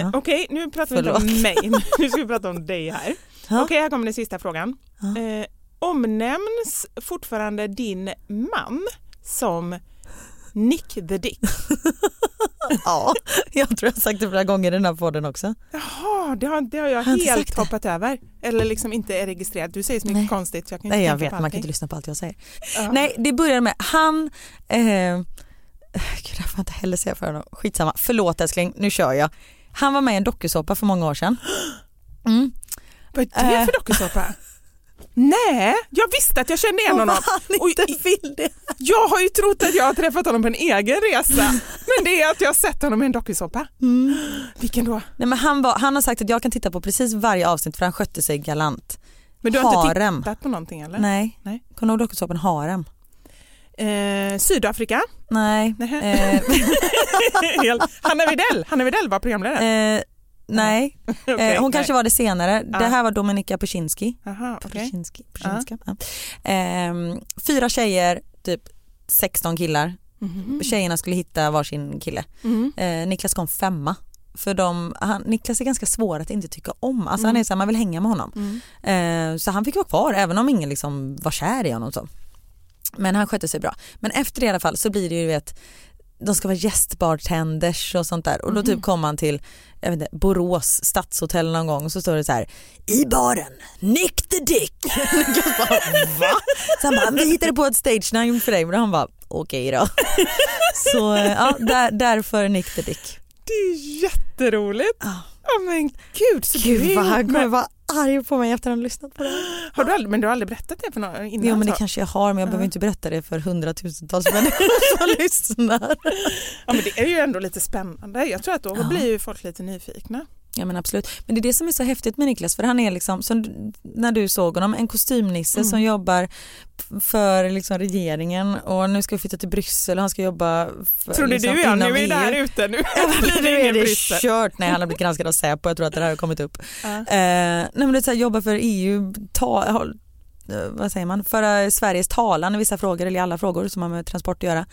Ja.
Okej, nu pratar vi inte
Förlåt.
om mig, [LAUGHS] nu ska vi prata om dig här. Okej, här kommer den sista frågan. Eh, omnämns fortfarande din man som Nick the Dick? [LAUGHS]
Ja, jag tror jag har sagt det flera gånger i den här podden också.
Jaha, det har, det har jag
Har jag inte
helt hoppat över. Eller liksom inte är registrerat. Du säger så mycket
Nej.
konstigt. Jag kan inte
Nej jag vet, man kan inte lyssna på allt jag säger.
Ja.
Nej det började med, han, eh, gud det får jag inte heller säga för honom, skitsamma, förlåt älskling, nu kör jag. Han var med i en dokusåpa för många år sedan. Mm.
Vad är det
Eh.
för dokusåpa? [LAUGHS] Nej, jag visste att jag kände igen honom. Och
inte vill det.
Jag har ju trott att jag har träffat honom på en egen resa. [LAUGHS] Men det är att jag har sett honom i en dokusåpa.
Mm.
Vilken då?
Nej, men han, var, han har sagt att jag kan titta på precis varje avsnitt för han skötte sig galant.
Men du har
Harem.
inte tittat på någonting eller?
Nej,
Nej.
kommer du ihåg dokusåpan Harem?
Eh, Sydafrika.
Nej. Eh, [LAUGHS]
Hanna Widell. Hanna Widell var programledare.
eh, nej, [LAUGHS]
Okej,
eh, hon
nej.
kanske var det senare. Det här var Dominika Peczynski.
Aha, okej.
Peczynski, Peczynska. Ehm, fyra tjejer, typ 16 killar.
Mhm.
Tjejerna skulle hitta varsin kille.
Mm.
Eh, Niklas kom femma. För de, han, Niklas är ganska svår att inte tycka om. Alltså
Mm.
han är så här, man vill hänga med honom. Eh, så han fick vara kvar även om ingen liksom var kär i honom. Så. Men han skötte sig bra. Men efter det i alla fall så blir det ju vet de ska vara gästbartenders och sånt där och då
Mhm.
typ kom han till jag vet inte, Borås stadshotell någon gång och så står det så här i baren, Nick the Dick. [LAUGHS] Bara va? Så han bara, vi hittade på ett stage name för dig och han bara okej då. [LAUGHS] Så eh, ja, där, därför Nick the Dick.
Det är jätteroligt.
Ja.
Ja men gud. Så
Gud vad han kommer vara arg på mig efter att han lyssnat på det. [GASPS]
Har du aldrig, men du har aldrig berättat det för någon innan?
Jo men det
så?
kanske jag har men jag behöver inte berätta det för hundratusentals människor [LAUGHS] som [LAUGHS] lyssnar.
Ja men det är ju ändå lite spännande. Jag tror att då
Ja.
blir ju folk lite nyfikna.
Ja men absolut. Men det är det som är så häftigt med Niklas för han är liksom, som när du såg honom, en kostymnisse
Mm.
som jobbar för liksom regeringen och nu ska vi flytta till Bryssel och han ska jobba för,
Trodde
liksom,
du [LAUGHS] ja, nu är det här ute. Nu blir det ingen Bryssel.
kört. Nej han har blivit granskad av Säpo, jag tror att det här har kommit upp.
Ja.
Eh, nej men det är så här, jobba för EU, ta, eh, vad säger man, föra Sveriges talan i vissa frågor eller i alla frågor som har med transport att göra.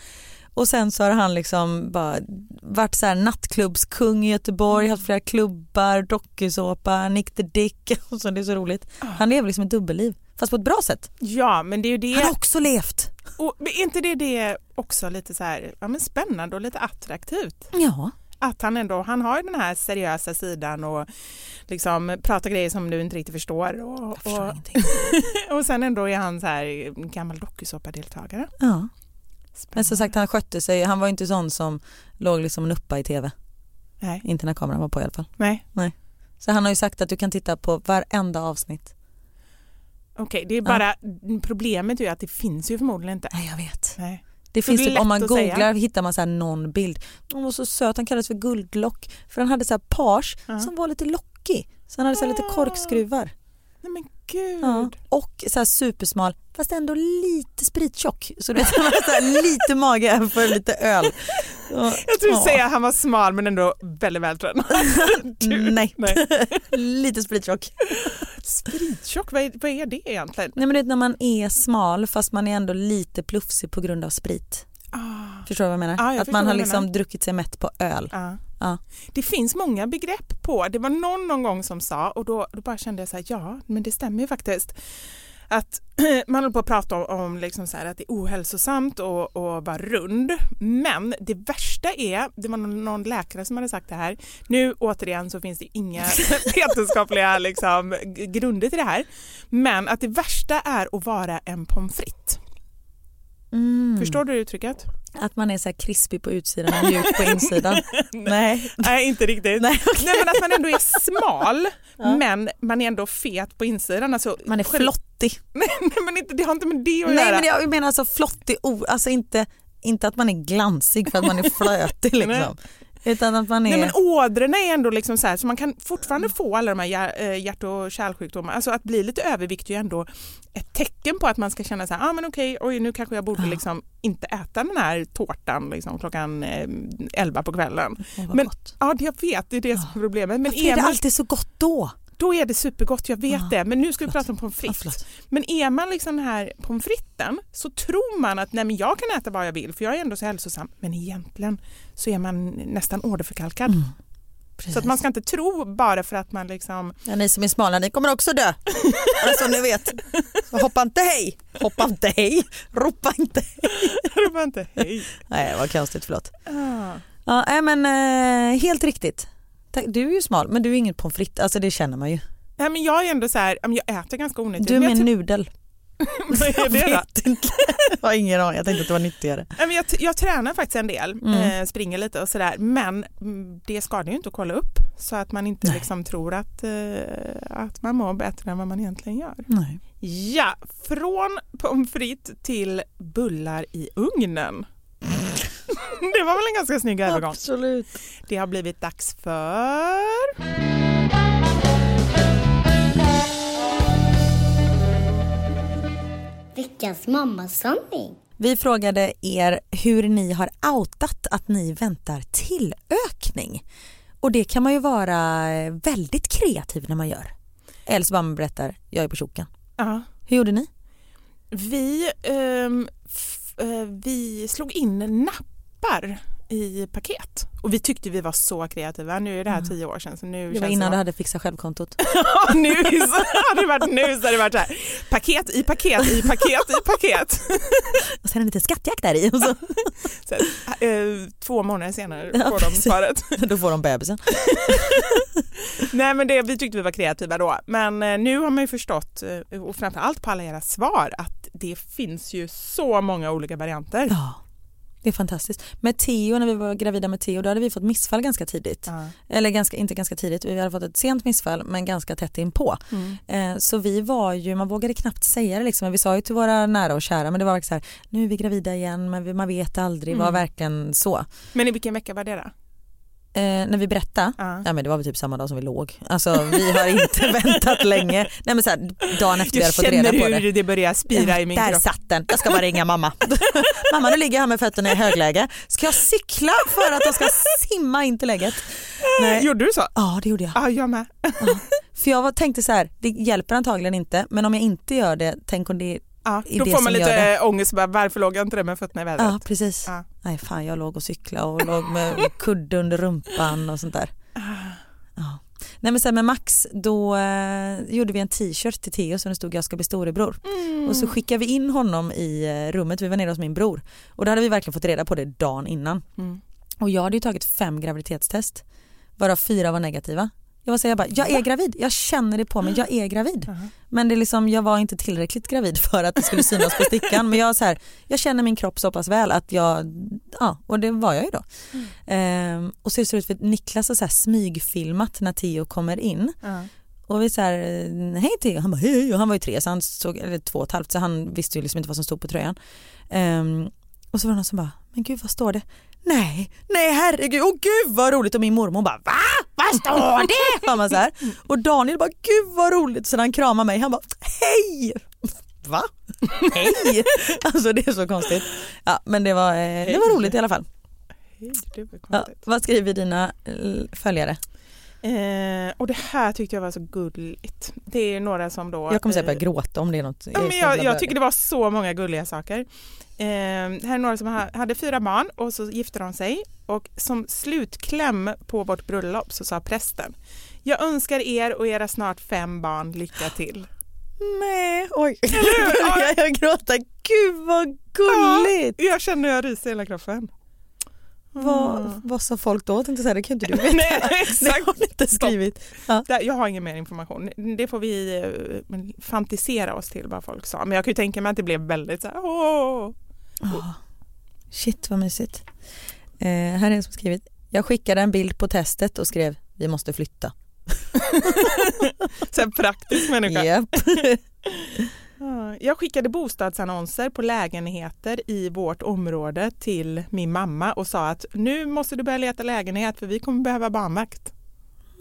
Och sen så har han liksom bara varit så här nattklubbskung i Göteborg, haft flera klubbar, dokusåpa, Nick the Dick. Och [LAUGHS] så, det är så roligt. Han lever liksom ett dubbelliv, fast på ett bra sätt.
Ja men det är ju det.
Han har också levt.
Och är inte det det också lite så här, ja, men spännande och lite attraktivt?
Ja,
att han ändå, han har ju den här seriösa sidan och liksom pratar grejer som du inte riktigt förstår. Och, och, [LAUGHS] och sen ändå är han så här gammal dokusåpadeltagare.
Ja. Men som sagt han skötte sig, han var inte sån som låg liksom en uppa i tv.
Nej.
Inte när kameran var på i alla fall.
Nej.
Nej. Så han har ju sagt att du kan titta på varenda avsnitt.
Okej, det är bara problemet är att det finns ju förmodligen inte.
Nej jag vet.
Nej.
Det
Så
finns
det
typ, om man
säga.
googlar hittar man så här någon bild. Hon var så söt, han kallades för guldlock för han hade så här page
Ja.
som var lite lockig. Så han hade så lite
Ah.
korkskruvar.
Nej men gud.
Ja. Och så här supersmal fast ändå lite sprittjock. Så du vet, [LAUGHS] han hade lite mage för lite öl. Så,
Jag tror du säger att han var smal men ändå väldigt vältränad. [LAUGHS]
Nej.
Nej. [LAUGHS]
lite sprittjock.
Sprittjock, vad är, vad är det egentligen?
Nej men det är när man är smal fast man är ändå lite plufsig på grund av sprit.
Ah.
Förstår du vad jag menar?
Ja, jag
att man har liksom druckit sig mätt på öl.
Ja.
Ja.
Det finns många begrepp på, det var någon någon gång som sa och då, då bara kände jag så här, ja men det stämmer ju faktiskt. Att [CLEARS THROAT] man håller på att prata om, om liksom så här att det är ohälsosamt och, och vara rund. Men det värsta är, det var någon, läkare som hade sagt det här, nu återigen så finns det inga [LAUGHS] vetenskapliga liksom, grunder till det här. Men att det värsta är att vara en pommes frites.
Mm.
Förstår du uttrycket?
Att man är så här krispig på utsidan och mjuk på insidan. [LAUGHS] Nej.
Nej, inte riktigt.
Nej, okej.
Nej, men att man ändå är smal [LAUGHS] men man är ändå fet på insidan. Alltså,
Man är flottig. [LAUGHS]
Nej, nej, men inte, det har inte med det att
Nej
göra.
men jag menar alltså flottig, alltså inte, inte att man är glansig för att man är flötig liksom. Utan att man är...
Nej, men ådrorna är ändå liksom så här så man kan fortfarande få alla de här eh, hjärt och kärlsjukdomar. Alltså att bli lite övervikt är ändå ett tecken på att man ska känna så här, ah, men okej, oj nu kanske jag borde liksom inte äta den här tårtan liksom, klockan eh, 11 på kvällen.
Vad
men-
gott.
Ja, jag vet, det är det som är problemet. Men
Varför är det alltid så gott då?
Då är det supergott, jag vet
Ja,
det. Men nu ska vi prata om pommes frites.
förlåt.
Men är man liksom den här pommes fritesen så tror man att nej, men jag kan äta vad jag vill för jag är ändå så hälsosam. Men egentligen så är man nästan åderförkalkad.
Mm,
Så att man ska inte tro bara för att man liksom...
Ja, ni som är smala, ni kommer också dö. Bara så ni vet. Så hoppa inte hej, hoppa inte hej, ropa inte hej.
Ropa inte hej.
Nej, vad konstigt, förlåt.
Ah.
Ja, men eh, helt riktigt. Du är ju smal, men du är ingen pommes frites, alltså det känner man ju.
Nej, men jag är ändå så här, jag äter ganska onyttigt.
Du är
jag,
nudel. [LAUGHS]
vad är det då?
vet inte. [LAUGHS] Jag har ingen aning, jag tänkte att det var nyttigare.
Nej, men jag, jag tränar faktiskt en del,
Mm.
eh, springer lite och sådär. Men det skadar ju inte att kolla upp så att man inte
Nej.
liksom tror att, eh, att man mår bättre än vad man egentligen gör.
Nej.
Ja, från pommes frites till bullar i ugnen. [LAUGHS] Det var väl en ganska snygg övergång.
Absolut.
Det har blivit dags för...
Veckans mammasanning.
Vi frågade er hur ni har outat att ni väntar tillökning. Och det kan man ju vara eh, väldigt kreativ när man gör. Eller så bara man berättar, jag är på tjocken.
Ja,
Hur gjorde ni?
vi, f- eh, vi slog in nappar i paket och vi tyckte vi var så kreativa. Nu är det här tio år sedan så nu
Mm. Det var
känns
innan
det
du hade fixat självkontot. [LAUGHS]
Ja, nu hade det varit nu så hade det varit så här paket i paket i paket i paket.
Och sen en liten skattjakt där i. Och så, [LAUGHS]
Så, eh, två månader senare
Ja,
får de svaret. [LAUGHS]
då får de bebisen.
Nej men det, vi tyckte vi var kreativa då. Men eh, nu har man ju förstått, eh, och framförallt på alla era svar, att det finns ju så många olika varianter.
Ja, det är fantastiskt. Med Theo, när vi var gravida med Theo, då hade vi fått missfall ganska tidigt.
Ja.
Eller ganska, inte ganska tidigt, vi hade fått ett sent missfall men ganska tätt inpå.
Mm.
Eh, så vi var ju, man vågade knappt säga det liksom. Vi sa ju till våra nära och kära men det var verkligen så här, nu är vi gravida igen men man vet aldrig, det var
Mm.
verkligen så.
Men i vilken vecka var det då?
Eh, när vi berättade,
Ja.
ja men det var väl typ samma dag som vi låg. Alltså vi har inte [LAUGHS] väntat länge. Nej men så här, dagen efter vi
Jag
hade fått reda
känner
på det.
hur det börjar spira i min
Där
kropp.
satt den, jag ska bara ringa mamma. [LAUGHS] mamma nu ligger jag här med fötterna i högläge. Ska jag cykla för att jag ska simma in till lägget? Nej.
Gjorde du så?
Ja det gjorde jag.
Ja, jag med.
För jag var, tänkte så här, det hjälper antagligen inte men om jag inte gör det, tänk om det
Ja, då får man lite ångest, bara, varför låg jag inte där med fötterna i vädret?
Ja precis.
Ja.
Nej fan jag låg och cyklade och låg med kudde under rumpan och sånt där. Ja. Nej men sen med Max då eh, gjorde vi en t-shirt till Theo som det stod jag ska bli storebror.
Mm.
Och så skickade vi in honom i eh, rummet, vi var nere hos min bror. Och då hade vi verkligen fått reda på det dagen innan.
Mm.
Och jag hade ju tagit fem graviditetstest varav fyra var negativa. Jag var så jag bara, jag är gravid, jag känner det på mig, jag är gravid. Men det är liksom, jag var inte tillräckligt gravid för att det skulle synas på stickan. Men jag, så här, jag känner min kropp så pass väl att jag, ja och det var jag ju då. Ehm, och så ser det ut för att Niklas har så här smygfilmat när Theo kommer in.
Ja.
Och vi så här, hej Theo, han bara hej och han var ju tre så han såg, eller två och ett halvt så han visste ju liksom inte vad som stod på tröjan. Ehm, och så var det någon som bara, men gud vad står det? Nej, nej herregud, åh gud vad roligt och min mormor bara va? Vad står det? [LAUGHS] Var man så här. Och Daniel bara gud vad roligt så han kramar mig han bara hej! Va? Hej! [LAUGHS] Alltså det är så konstigt. Ja men det var, eh, det var roligt i alla fall. Ja, vad skriver dina eh, följare?
Eh, och det här tyckte jag var så gulligt. Det är några som då...
Jag kommer säkert
eh,
börja gråta om det är något.
Ja, men jag, jag tycker det var så många gulliga saker. Eh, här är några som ha, hade fyra barn och så gifte de sig och som slutkläm på vårt bröllop så sa prästen Jag önskar er och era snart fem barn lycka till.
Nej, oj. jag, [LAUGHS] jag gråter. Gud vad gulligt.
Ja, jag känner hur jag ryser i hela kroppen.
Vad, vad sa folk då? Jag tänkte säga, det kan inte du [LAUGHS] veta.
Nej, [LAUGHS]
Det
exakt.
har ni inte skrivit. Ja.
Jag har ingen mer information. Det får vi eh, fantisera oss till vad folk sa. Men jag kan ju tänka mig att det blev väldigt så här, åh.
Ah, shit vad mysigt. Eh, här är en som skrivit. Jag skickade en bild på testet och skrev vi måste flytta. [LAUGHS]
Så här praktisk människa.
Japp.
Ja, Jag skickade bostadsannonser på lägenheter i vårt område till min mamma och sa att nu måste du börja leta lägenhet för vi kommer behöva barnvakt.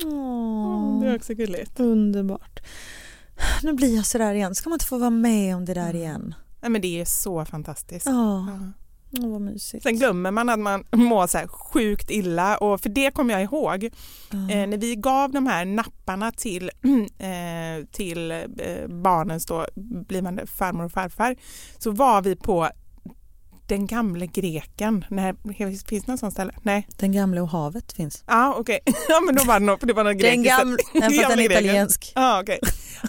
Åh,
Det är också gulligt.
underbart. Nu blir jag sådär igen. Ska man inte få vara med om det där igen?
Nej, men det är så fantastiskt.
Ja, Åh, vad mysigt.
Sen glömmer man att man mår så här sjukt illa och för det kommer jag ihåg
Ja.
eh, när vi gav de här napparna till, [CLEARS THROAT] eh, till eh, barnens då blivande farmor och farfar så var vi på den gamle greken. Nej, finns det någon sån ställe? Nej.
Den gamla och havet finns.
Ja okej, [LAUGHS] ja men då var det nog, det var någon
Den [LAUGHS] fast den
Gamla
är
greken.
italiensk.
Ja okej,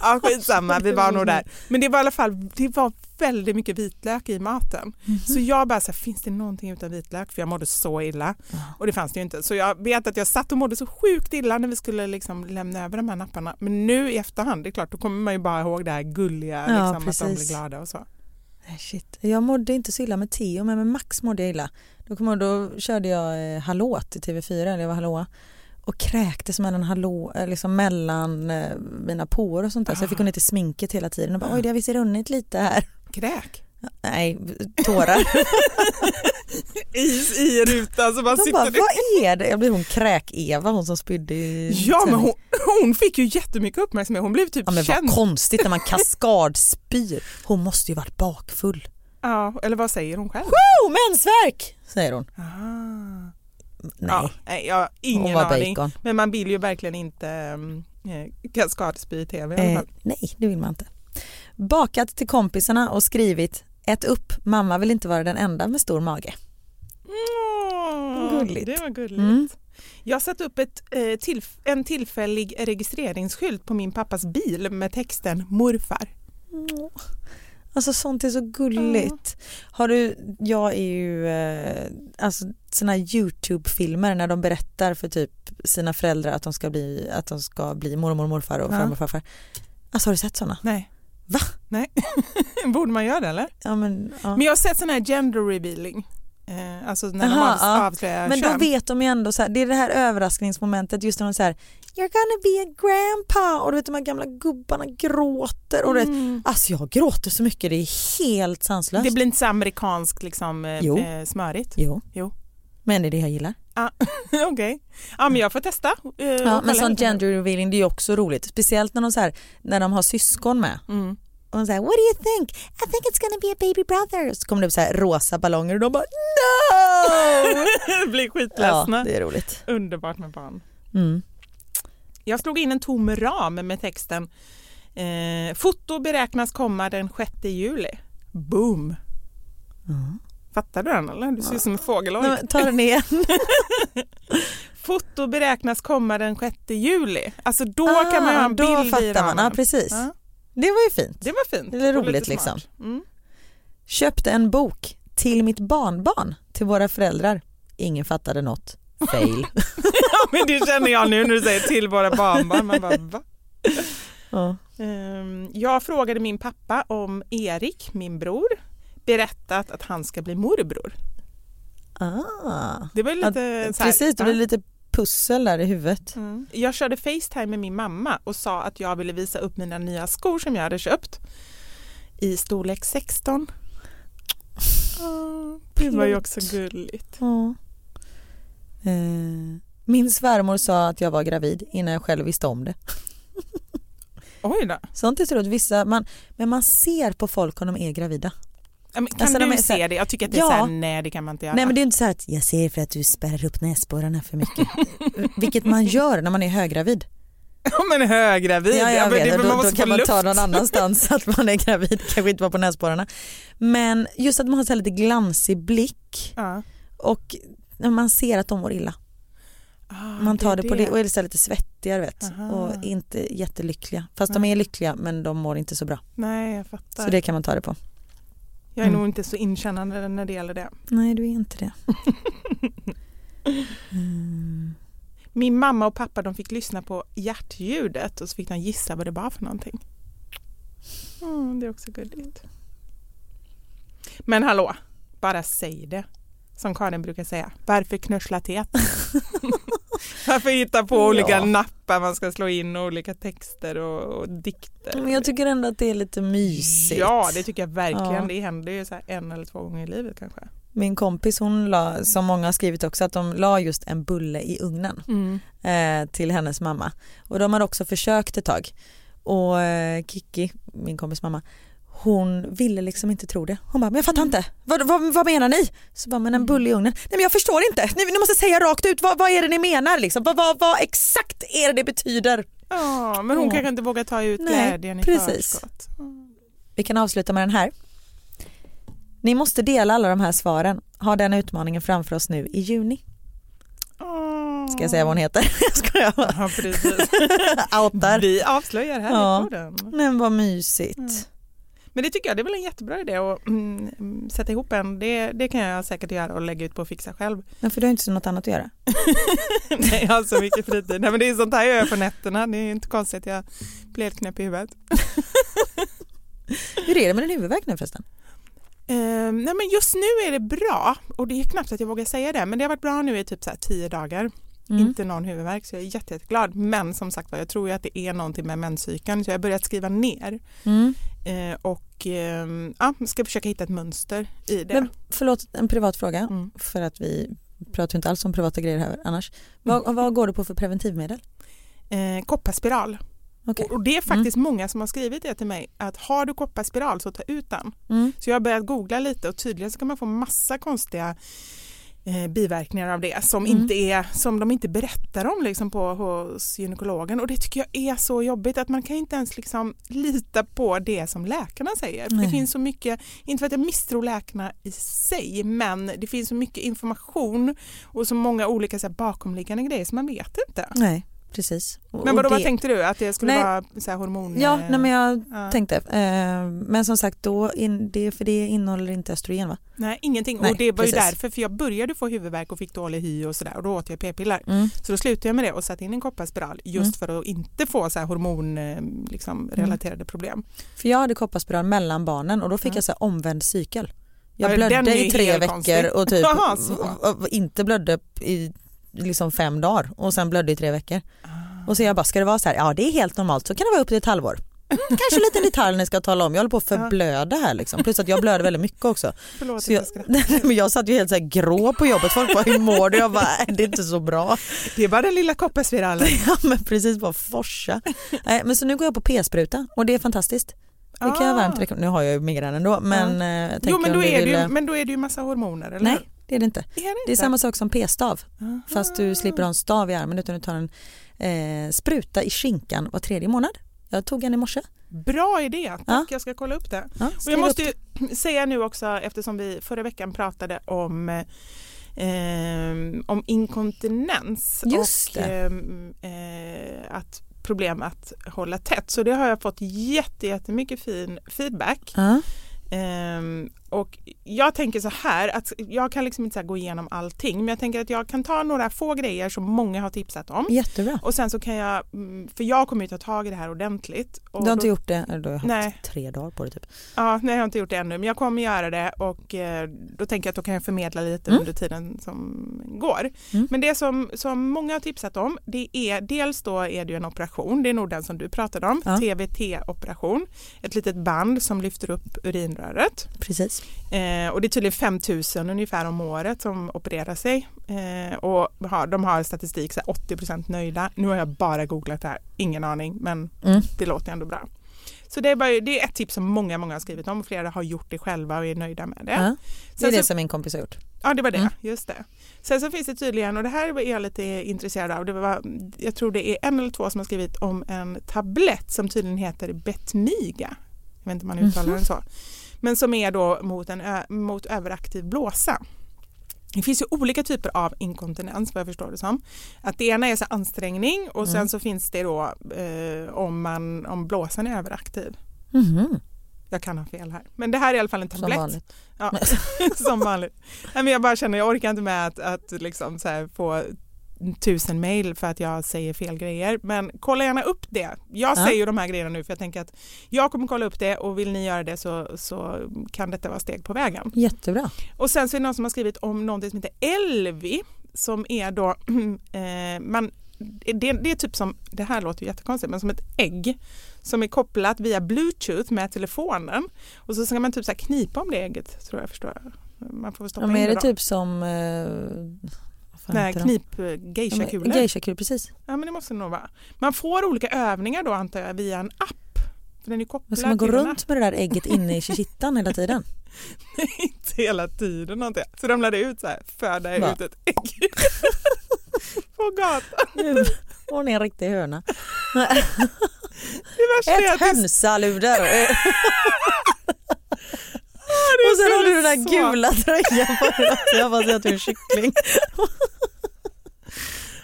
ja skitsamma vi var nog där. Men det var i alla fall, det var väldigt mycket vitlök i maten.
Mhm.
Så jag bara så här, finns det någonting utan vitlök? För jag mådde så illa och det fanns det ju inte. Så jag vet att jag satt och mådde så sjukt illa när vi skulle liksom lämna över de här napparna. Men nu i efterhand, det är klart, då kommer man ju bara ihåg det här gulliga,
Ja,
liksom, att de blir glada och så.
Shit. Jag mådde inte så illa med Theo men med Max mådde jag illa. Då, kom jag, då körde jag eh, hallå till TV4, eller jag var hallå och kräktes mellan, hallå, eh, liksom mellan eh, mina pår och sånt där så jag fick gå ner till sminket hela tiden och bara oj det har visst runnit lite här.
Kräk!
Nej, tårar. [LAUGHS]
I, i rutan så
De
sitter
bara vad är det? Jag blir hon kräk-Eva hon som spydde i
Ja men hon, hon fick ju jättemycket uppmärksamhet, hon blev typ
Ja men
känd.
vad konstigt när man [LAUGHS] kaskadspyr. Hon måste ju varit bakfull.
Ja, eller vad säger hon själv?
Oh, mensvärk! Säger hon.
Ah.
Nej,
Ja, nej, jag har ingen
hon var
aning.
bacon.
Men man vill ju verkligen inte um, kaskadspy i tv i alla
Eh,
fall.
nej, det vill man inte. Bakat till kompisarna och skrivit Ät upp, mamma vill inte vara den enda med stor mage.
Åh,
Gulligt.
Det var gulligt.
Mm.
Jag satt upp ett, eh, tillf- en tillfällig registreringsskylt på min pappas bil med texten morfar.
Alltså sånt är så gulligt. Har du, jag är ju, eh, alltså såna Youtube-filmer när de berättar för typ sina föräldrar att de ska bli, att de ska bli mormor och morfar och
Ja.
farmor och farfar. Alltså har du sett såna?
Nej.
Va?
Nej. [LAUGHS] Borde man göra det eller?
Ja men, ja.
Men jag har sett sån här gender revealing. Eh, alltså när
Aha,
de
ja.
avslöjar
Men då vet de ju ändå så här, det är det här överraskningsmomentet just när de säger You're gonna be a grandpa och du vet de här gamla gubbarna gråter och du vet,
Mm.
alltså jag gråter så mycket det är helt sanslöst.
Det blir inte så amerikanskt liksom, eh,
Jo.
eh, smörigt.
Jo.
Jo.
Men det är det jag gillar.
Ah, [LAUGHS] Okej, ja men jag får testa. eh,
Ja, men
kolla
sån
lite.
gender revealing det är ju också roligt. Speciellt när de, så här, när de har syskon med.
Mm.
Och de säger what do you think? I think it's gonna be a baby brother. Så kommer det upp så här rosa ballonger och de bara no! [LAUGHS]
blir
ja,
skitledsna.
det är roligt.
Underbart med barn.
Mm.
Jag slog in en tom ram med texten eh, Foto beräknas komma den 6 juli. Boom! Fattar du den eller? Du ser ut som en fågel.
Nej, men Ta den igen. [LAUGHS]
Foto beräknas komma den 6 juli. Alltså då
Ah,
kan man ha en
då
bild i
fattar man.
ramen.
Ja, precis.
Ja,
Det var ju fint.
det var fint.
Det är roligt liksom.
Mm.
Köpte en bok till mitt barnbarn till våra föräldrar. ingen fattade något. Fail. [LAUGHS] [LAUGHS]
ja, men det känner jag nu när du säger till våra barnbarn. Man bara, va?
Ja.
Ehm, Jag frågade min pappa om Erik, min bror, berättat att han ska bli morbror.
Ah.
Det var
Ja,
lite så här,
precis, det
ja.
blir lite pussel där i huvudet.
Mm. Jag körde Facetime med min mamma och sa att jag ville visa upp mina nya skor som jag hade köpt i storlek 16. Ah, det var ju också gulligt.
Ja. Eh, min svärmor sa att jag var gravid innan jag själv visste om det.
Oj då.
Sånt är så att vissa, man, men man ser på folk om de är gravida.
Ja, men Kan
Alltså, de
du
här-
se det? Jag tycker att det är
Ja.
så här, nej det kan man inte göra.
Nej men det är inte så här att jag ser för att du spärrar upp näsborrarna för mycket. [LAUGHS] Vilket man gör när man är höggravid.
Ja men höggravid,
Ja,
ja,
jag vet,
det,
då, då kan man
luft.
ta någon annanstans [LAUGHS] att man är gravid, kanske inte vara på näsborrarna. Men just att man har så här lite glansig blick
Ja.
och man ser att de mår illa.
Ah,
Man tar det,
är
på det och är så lite svettiga vet
Aha.
och inte jättelyckliga. Fast de är lyckliga men de mår inte så bra.
Nej jag fattar.
Så det kan man ta det på.
Jag är
Mm.
nog inte så inkännande när det gäller det.
Nej du är inte det. [LAUGHS] Mm.
Min mamma och pappa de fick lyssna på hjärtljudet och så fick de gissa vad det var för någonting. Mm, det är också gulligt. Men hallå, bara säg det. Som Karin brukar säga, varför knussla [LAUGHS] tät? varför hitta på olika
Ja.
nappar man ska slå in och olika texter och, och dikter?
Men jag tycker ändå att det är lite mysigt.
Ja, det tycker jag verkligen.
Ja.
Det händer ju så en eller två gånger i livet kanske.
Min kompis hon la, som många har skrivit också, att de la just en bulle i ugnen eh, till hennes mamma. Och de har också försökt ett tag. Och eh, Kiki, min kompis mamma, hon ville liksom inte tro det. Hon bara, men jag fattar inte, vad, vad, vad menar ni? Så bara, men en bulle i ugnen. Nej men jag förstår inte, ni, ni måste säga rakt ut, vad, vad är det ni menar liksom? Vad, vad, vad exakt är det det betyder?
Ja, men hon
Ja.
kanske inte vågar ta ut
Nej,
glädjen i
precis.
förskott.
Vi kan avsluta med den här. Ni måste dela alla de här svaren, ha den utmaningen framför oss nu i juni. Ska jag säga vad hon heter? [LAUGHS] Jag skojar bara.
Ja, precis. [LAUGHS]
Outar.
Vi avslöjar här
Ja.
i podden.
Men vad mysigt.
Men det tycker jag det är väl en jättebra idé att mm, sätta ihop en. Det, det kan jag säkert göra och lägga ut på Fixa själv.
Men för du har inte så något annat att göra. [LAUGHS]
Nej, jag har så mycket fritid. Nej, men det är sånt här jag gör på nätterna. Det är inte konstigt att jag blir helt knäpp i huvudet. [LAUGHS]
Hur är det med din huvudvärk nu förresten?
Ehm, nej, men just nu är det bra och det är knappt att jag vågar säga det. Men det har varit bra nu i typ så tio dagar.
Mm.
Inte någon huvudvärk så jag är jätte, jätteglad. Men som sagt jag tror ju att det är någonting med menscykeln så jag har börjat skriva ner.
Mm.
Eh, och ehm, ja, ska försöka hitta ett mönster i det.
Men förlåt, en privat fråga.
Mm.
För att vi pratar ju inte alls om privata grejer här annars. Vad, vad går du på för preventivmedel?
Eh, kopparspiral.
Okej.
Och, det är faktiskt många som har skrivit det till mig att har du kopparspiral så ta ut den.
Mm.
Så jag har börjat googla lite och tydligen så kan man få massa konstiga eh, biverkningar av det som,
Mm.
inte är, som de inte berättar om liksom på, hos gynekologen och det tycker jag är så jobbigt att man kan inte ens liksom lita på det som läkarna säger. Det finns så mycket, inte för att jag misstror läkarna i sig men det finns så mycket information och så många olika så här, bakomliggande grejer som man vet inte.
Nej, precis. Och-
Men vadå,
och
vad
det-
tänkte du? Att det skulle
Nej.
vara så här hormon...
Ja,
eh,
nej, men jag
ja.
tänkte. Eh, men som sagt, då in, det, för det innehåller inte östrogen va?
Nej, ingenting.
Nej,
och det var ju
precis.
därför, för jag började få huvudvärk och fick dålig hy och sådär och då åt jag p-piller.
Mm.
Så då slutade jag med det och satte in en kopparspiral just för att inte få så här hormon eh, liksom, relaterade problem.
För jag hade kopparspiral mellan barnen och då fick
Ja.
jag så här omvänd cykel. Jag blödde
ju
i tre veckor och typ [LAUGHS]
Jaha, så.
och- och inte blödde i liksom fem dagar och sen blödde i tre veckor.
Ah.
Och så jag bara, ska det vara så här? Ja det är helt normalt, så kan det vara upp till ett halvår. Mm, Kanske en liten [LAUGHS] detalj ni ska tala om, jag håller på att förblöda här liksom. Plus att jag blöder väldigt mycket också.
Förlåt
Så jag,
jag [LAUGHS]
men jag satt ju helt så här grå på jobbet, folk bara hur mår du? Jag bara, "Nej, det är inte så bra.
Det är bara den lilla kopparspiralen. [LAUGHS]
Ja men precis, bara forsa. Nej, men så nu går jag på p-spruta och det är fantastiskt. Det kan jag
Ah.
varmt rekommendera. Nu har jag ju migrän ändå men eh, jag tänker
Jo men då, är det
vill,
ju,
eh,
men då är det ju massa hormoner eller
Nej? Det är det inte.
Är det,
Det är
inte?
samma sak som p-stav
Aha.
fast du slipper ha en stav i armen utan du tar en eh, spruta i skinkan var tredje månad. Jag tog en i morse.
Bra idé, tack
Ja.
jag ska kolla upp det.
Ja,
Och jag måste ju [CLEARS THROAT] säga nu också eftersom vi förra veckan pratade om eh, om inkontinens
Just
och
det.
eh, att problem att hålla tätt så det har jag fått jätte, jättemycket fin feedback
Ja.
Ehm, och jag tänker så här att jag kan liksom inte gå igenom allting men jag tänker att jag kan ta några få grejer som många har tipsat om.
Jättebra.
Och sen så kan jag, mm, för jag kommer ju ta tag i det här ordentligt.
Du har inte
då-
gjort det? Eller du har haft
Nej.
tre dagar på det typ.
Ja, nej jag har inte gjort det ännu men jag kommer göra det och eh, då tänker jag att då kan jag förmedla lite
Mm.
under tiden som går.
Mm.
Men det som, som många har tipsat om det är dels då är det ju en operation, det är nog den som du pratade om,
Ja.
TVT-operation. Ett litet band som lyfter upp urinröret.
Precis.
Eh, och det är tydligen 5 000 ungefär om året som opererar sig eh, och har, de har statistik så här 80% nöjda. Nu har jag bara googlat det här, ingen aning men
Mm.
det låter ändå bra. Så det är, bara, det är ett tips som många, många har skrivit om och flera har gjort det själva och är nöjda med det.
Ja. Det är det
så-
som min kompis har gjort.
Ja, det var det.
Mm.
Just det. Sen så finns det tydligen, och det här är jag lite intresserad av, det var, jag tror det är en eller två som har skrivit om en tablett som tydligen heter Betmiga. Jag vet inte om man uttalar
Mhm.
den så. Men som är då mot, en mot överaktiv blåsa. Det finns ju olika typer av inkontinens vad jag förstår det som. Att det ena är så ansträngning och sen
Mm.
så finns det då eh, om, man, om blåsan är överaktiv.
Mhm.
Jag kan ha fel här. Men det här är i alla fall en
Som
tablett.
vanligt.
Ja, [LAUGHS] som vanligt. Nej, men jag bara känner, jag orkar inte med att, att liksom så här få tusen mejl för att jag säger fel grejer. Men kolla gärna upp det. Jag
Ja.
säger ju de här grejerna nu för jag tänker att jag kommer kolla upp det och vill ni göra det så, så kan detta vara steg på vägen.
Jättebra.
Och sen så är det någon som har skrivit om någonting som heter Elvi som är då, [CLEARS THROAT] eh, man, det, det är typ som, det här låter ju jättekonstigt, men som ett ägg som är kopplat via bluetooth med telefonen och så ska man typ så här knipa om det ägget tror jag förstår. Man får stoppa
Ja, men är det
då.
typ som... Eh, fan
Nej, knip eh,
Ja, men-
geisha-kulor.
Geisha-kulor, precis.
Ja men det måste det nog vara. Man får olika övningar då antar jag via en app. För den är kopplad
Men ska man gå runt med det där ägget inne i kittan hela tiden? [LAUGHS]
inte hela tiden någonting. Så de lärde ut så här, föda ut ett ägg [LAUGHS] på gatan.
Hon är en riktig höna. [LAUGHS]
Det
Ett
det-
hönsaluder. Och sen har du den där gula tröjan på dig. Jag bara ser att du är en kyckling.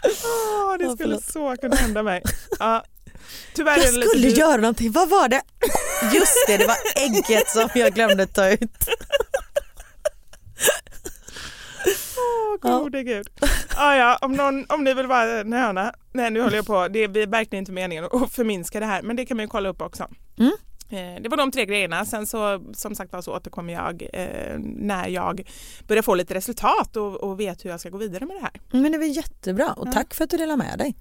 Åh, det
Ja,
skulle så kunna hända mig. Ja. Tyvärr är
Jag
det lite
skulle
dyrt.
göra någonting, vad var det? Just det, det var ägget som jag glömde ta ut.
Åh, gode gud. Ah, ja, om, någon, om ni vill vara en höna. Nej, nu håller jag på. Det är verkligen inte meningen att förminska det här, men det kan man ju kolla upp också.
Mm.
Eh, Det var de tre grejerna. Sen så som sagt var så återkommer jag eh, när jag börjar få lite resultat och, och vet hur jag ska gå vidare med det här.
Men det var jättebra och tack för att du delade med dig.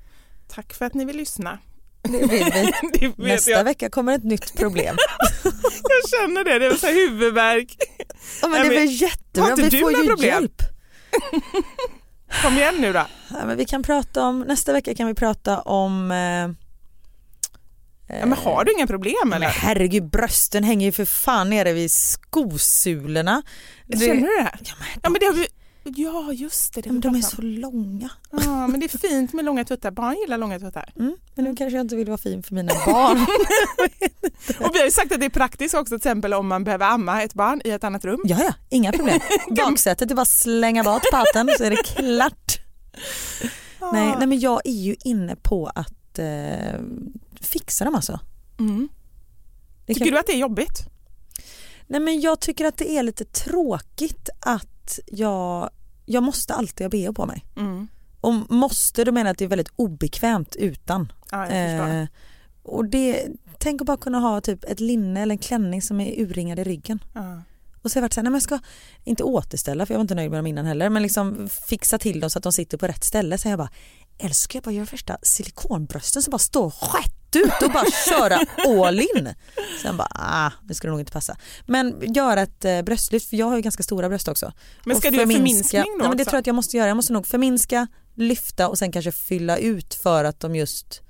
Tack för att ni vill lyssna.
Det vill vi. [LAUGHS]
Det
Nästa
jag.
vecka kommer ett nytt problem. [LAUGHS]
jag känner det, det är så här huvudvärk.
Ja, men det var jättebra, vi får ju
problem?
hjälp.
Kom igen nu då.
Ja, men vi kan prata om, nästa vecka kan vi prata om eh,
Ja, men har du inga problem
Men
eller?
herregud, brösten hänger ju för fan nere vid skosulorna. Det-
Känner du det?
Ja, men,
Ja men det har vi... Ja just det, det
men de är så långa.
Ja men det är fint med långa tuttar, barn gillar långa tuttar.
Mm, men nu kanske jag inte vill vara fin för mina barn. [LAUGHS]
Och vi har ju sagt att det är praktiskt också till exempel om man behöver amma ett barn i ett annat rum.
ja, ja, inga problem. [LAUGHS] Baksätet är bara att slänga bort paten så är det klart. [LAUGHS] Nej, nej, men jag är ju inne på att eh, fixa dem alltså.
Mm. Tycker
kan-
du att det är jobbigt?
Nej men jag tycker att det är lite tråkigt att jag, jag måste alltid ha bh på mig.
Mm.
Och måste, då menar jag att det är väldigt obekvämt utan.
Ja, jag förstår.
Eh, och det, tänk att bara kunna ha typ ett linne eller en klänning som är urringad i ryggen.
Ja.
Och så har jag varit såhär, nej men jag ska inte återställa för jag var inte nöjd med dem innan heller men liksom fixa till dem så att de sitter på rätt ställe. Så jag bara, älskar jag bara göra första silikonbrösten som bara står rätt ut och bara köra all in. Sen bara, ah det skulle nog inte passa. Men göra ett eh, bröstlyft för jag har ju ganska stora bröst också.
Men
Och
ska du göra förminskning då
Nej, men Det tror jag att jag måste göra. Jag måste nog förminska, lyfta och sen kanske fylla ut för att de just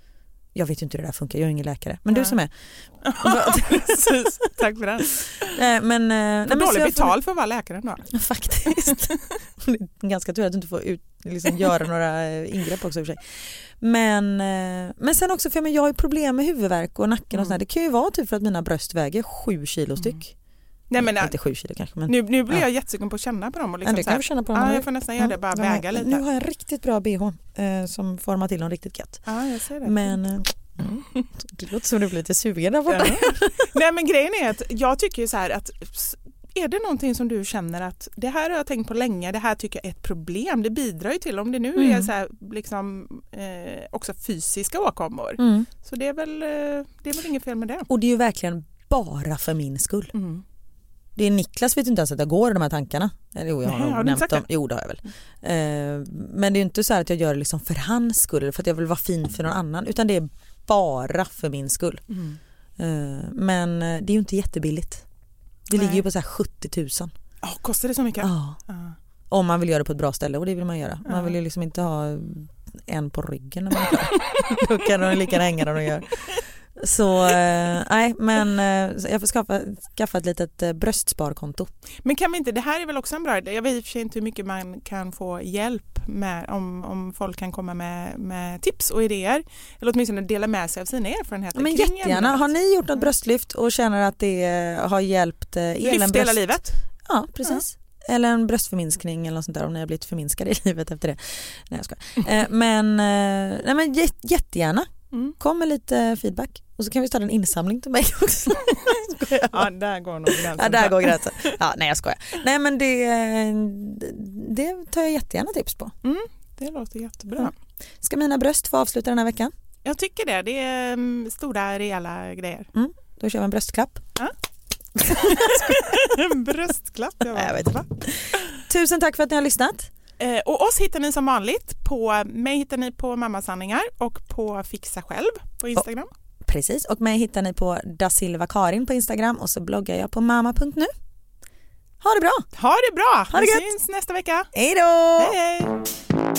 jag vet ju inte hur det där funkar, jag är ingen läkare. Men du
Nej.
som är. [LAUGHS]
Tack för den.
Nej, [LAUGHS] men, eh, nej, men
dåligt
jag får-
betalt för att vara läkare ändå. [LAUGHS]
Faktiskt. Ganska tur att du inte får ut, liksom, göra några eh, ingrepp också i och för sig. Men, eh, men sen också, för jag, men jag har ju problem med huvudvärk och nacken och sådär. Det kan ju vara typ för att mina bröst väger sju kilo styck.
Nej, men,
inte sju kilo kanske men
nu, nu blir
Ja.
jag jättesugen på att känna på dem. Och
Ja,
liksom
du
så här-
kan få känna på dem.
Ja,
nu.
jag får nästan göra det, bara
de
väga lite.
Nu har jag en riktigt bra bh eh, som formar till dem riktigt gött.
Ja, jag ser det.
Men eh, [LAUGHS] det låter som du blir lite sugen där borta.
Ja. [LAUGHS] Nej men grejen är att jag tycker ju så här att är det någonting som du känner att det här har jag tänkt på länge, det här tycker jag är ett problem, det bidrar ju till om det nu
Mm.
är så här, liksom, eh, också fysiska åkommor.
Mm.
Så det är, väl, eh, det är väl inget fel med det.
Och det är ju verkligen bara för min skull.
Mm.
Det är Niklas vet inte ens att jag går i de här tankarna. Eller jo, jag har
Nej,
nog
har
nämnt dem. Jo, det har jag väl. Eh, men det är inte så att jag gör det liksom för hans skull eller för att jag vill vara fin för någon annan utan det är bara för min skull.
Mm.
Eh, men eh, det är ju inte jättebilligt. Det
Nej.
ligger ju på så här 70 000.
Ja, kostar det så mycket?
Ja.
Ja.
Om man vill göra det på ett bra ställe och det vill man göra. Man vill ju liksom inte ha en på ryggen när man är klar. [LAUGHS] Då kan de lika gärna hänga där de gör. Så eh, nej men eh, jag får skaffa, skaffa ett litet eh, bröstsparkonto.
Men kan vi inte, det här är väl också en bra idé, jag vet i och för sig inte hur mycket man kan få hjälp med om, om folk kan komma med, med tips och idéer eller åtminstone dela med sig av sina erfarenheter
Men
kring
jättegärna,
ämnet.
har ni gjort något bröstlyft och känner att det eh, har hjälpt er?
Lyft hela livet?
Ja precis. Eller en bröstförminskning eller något sånt där om ni har blivit förminskade i [LAUGHS] livet efter det. Nej jag skojar. Eh, men, eh, nej, men jät- jättegärna.
Mm.
Kom med lite feedback och så kan vi starta en insamling till mig också. [LAUGHS]
Ja, där går nog gränsen.
Ja, där går gränsen. Ja, nej jag skojar. Nej men det, det tar jag jättegärna tips på.
Mm, det låter jättebra.
Mm. Ska mina bröst få avsluta den här veckan?
Jag tycker det, det är mm, stora rejäla grejer.
Då kör vi en bröstklapp. [LAUGHS]
En bröstklapp. Jag
jag vet
va?
Tusen tack för att ni har lyssnat.
Eh, och oss hittar ni som vanligt på, mig hittar ni på Mammasanningar och på Fixa själv på Instagram.
Precis, och mig hittar ni på da Silva Karin på Instagram och så bloggar jag på mamma.nu. Ha det bra!
Ha det bra!
Ha det
Vi
gött!
syns nästa vecka.
Hej då!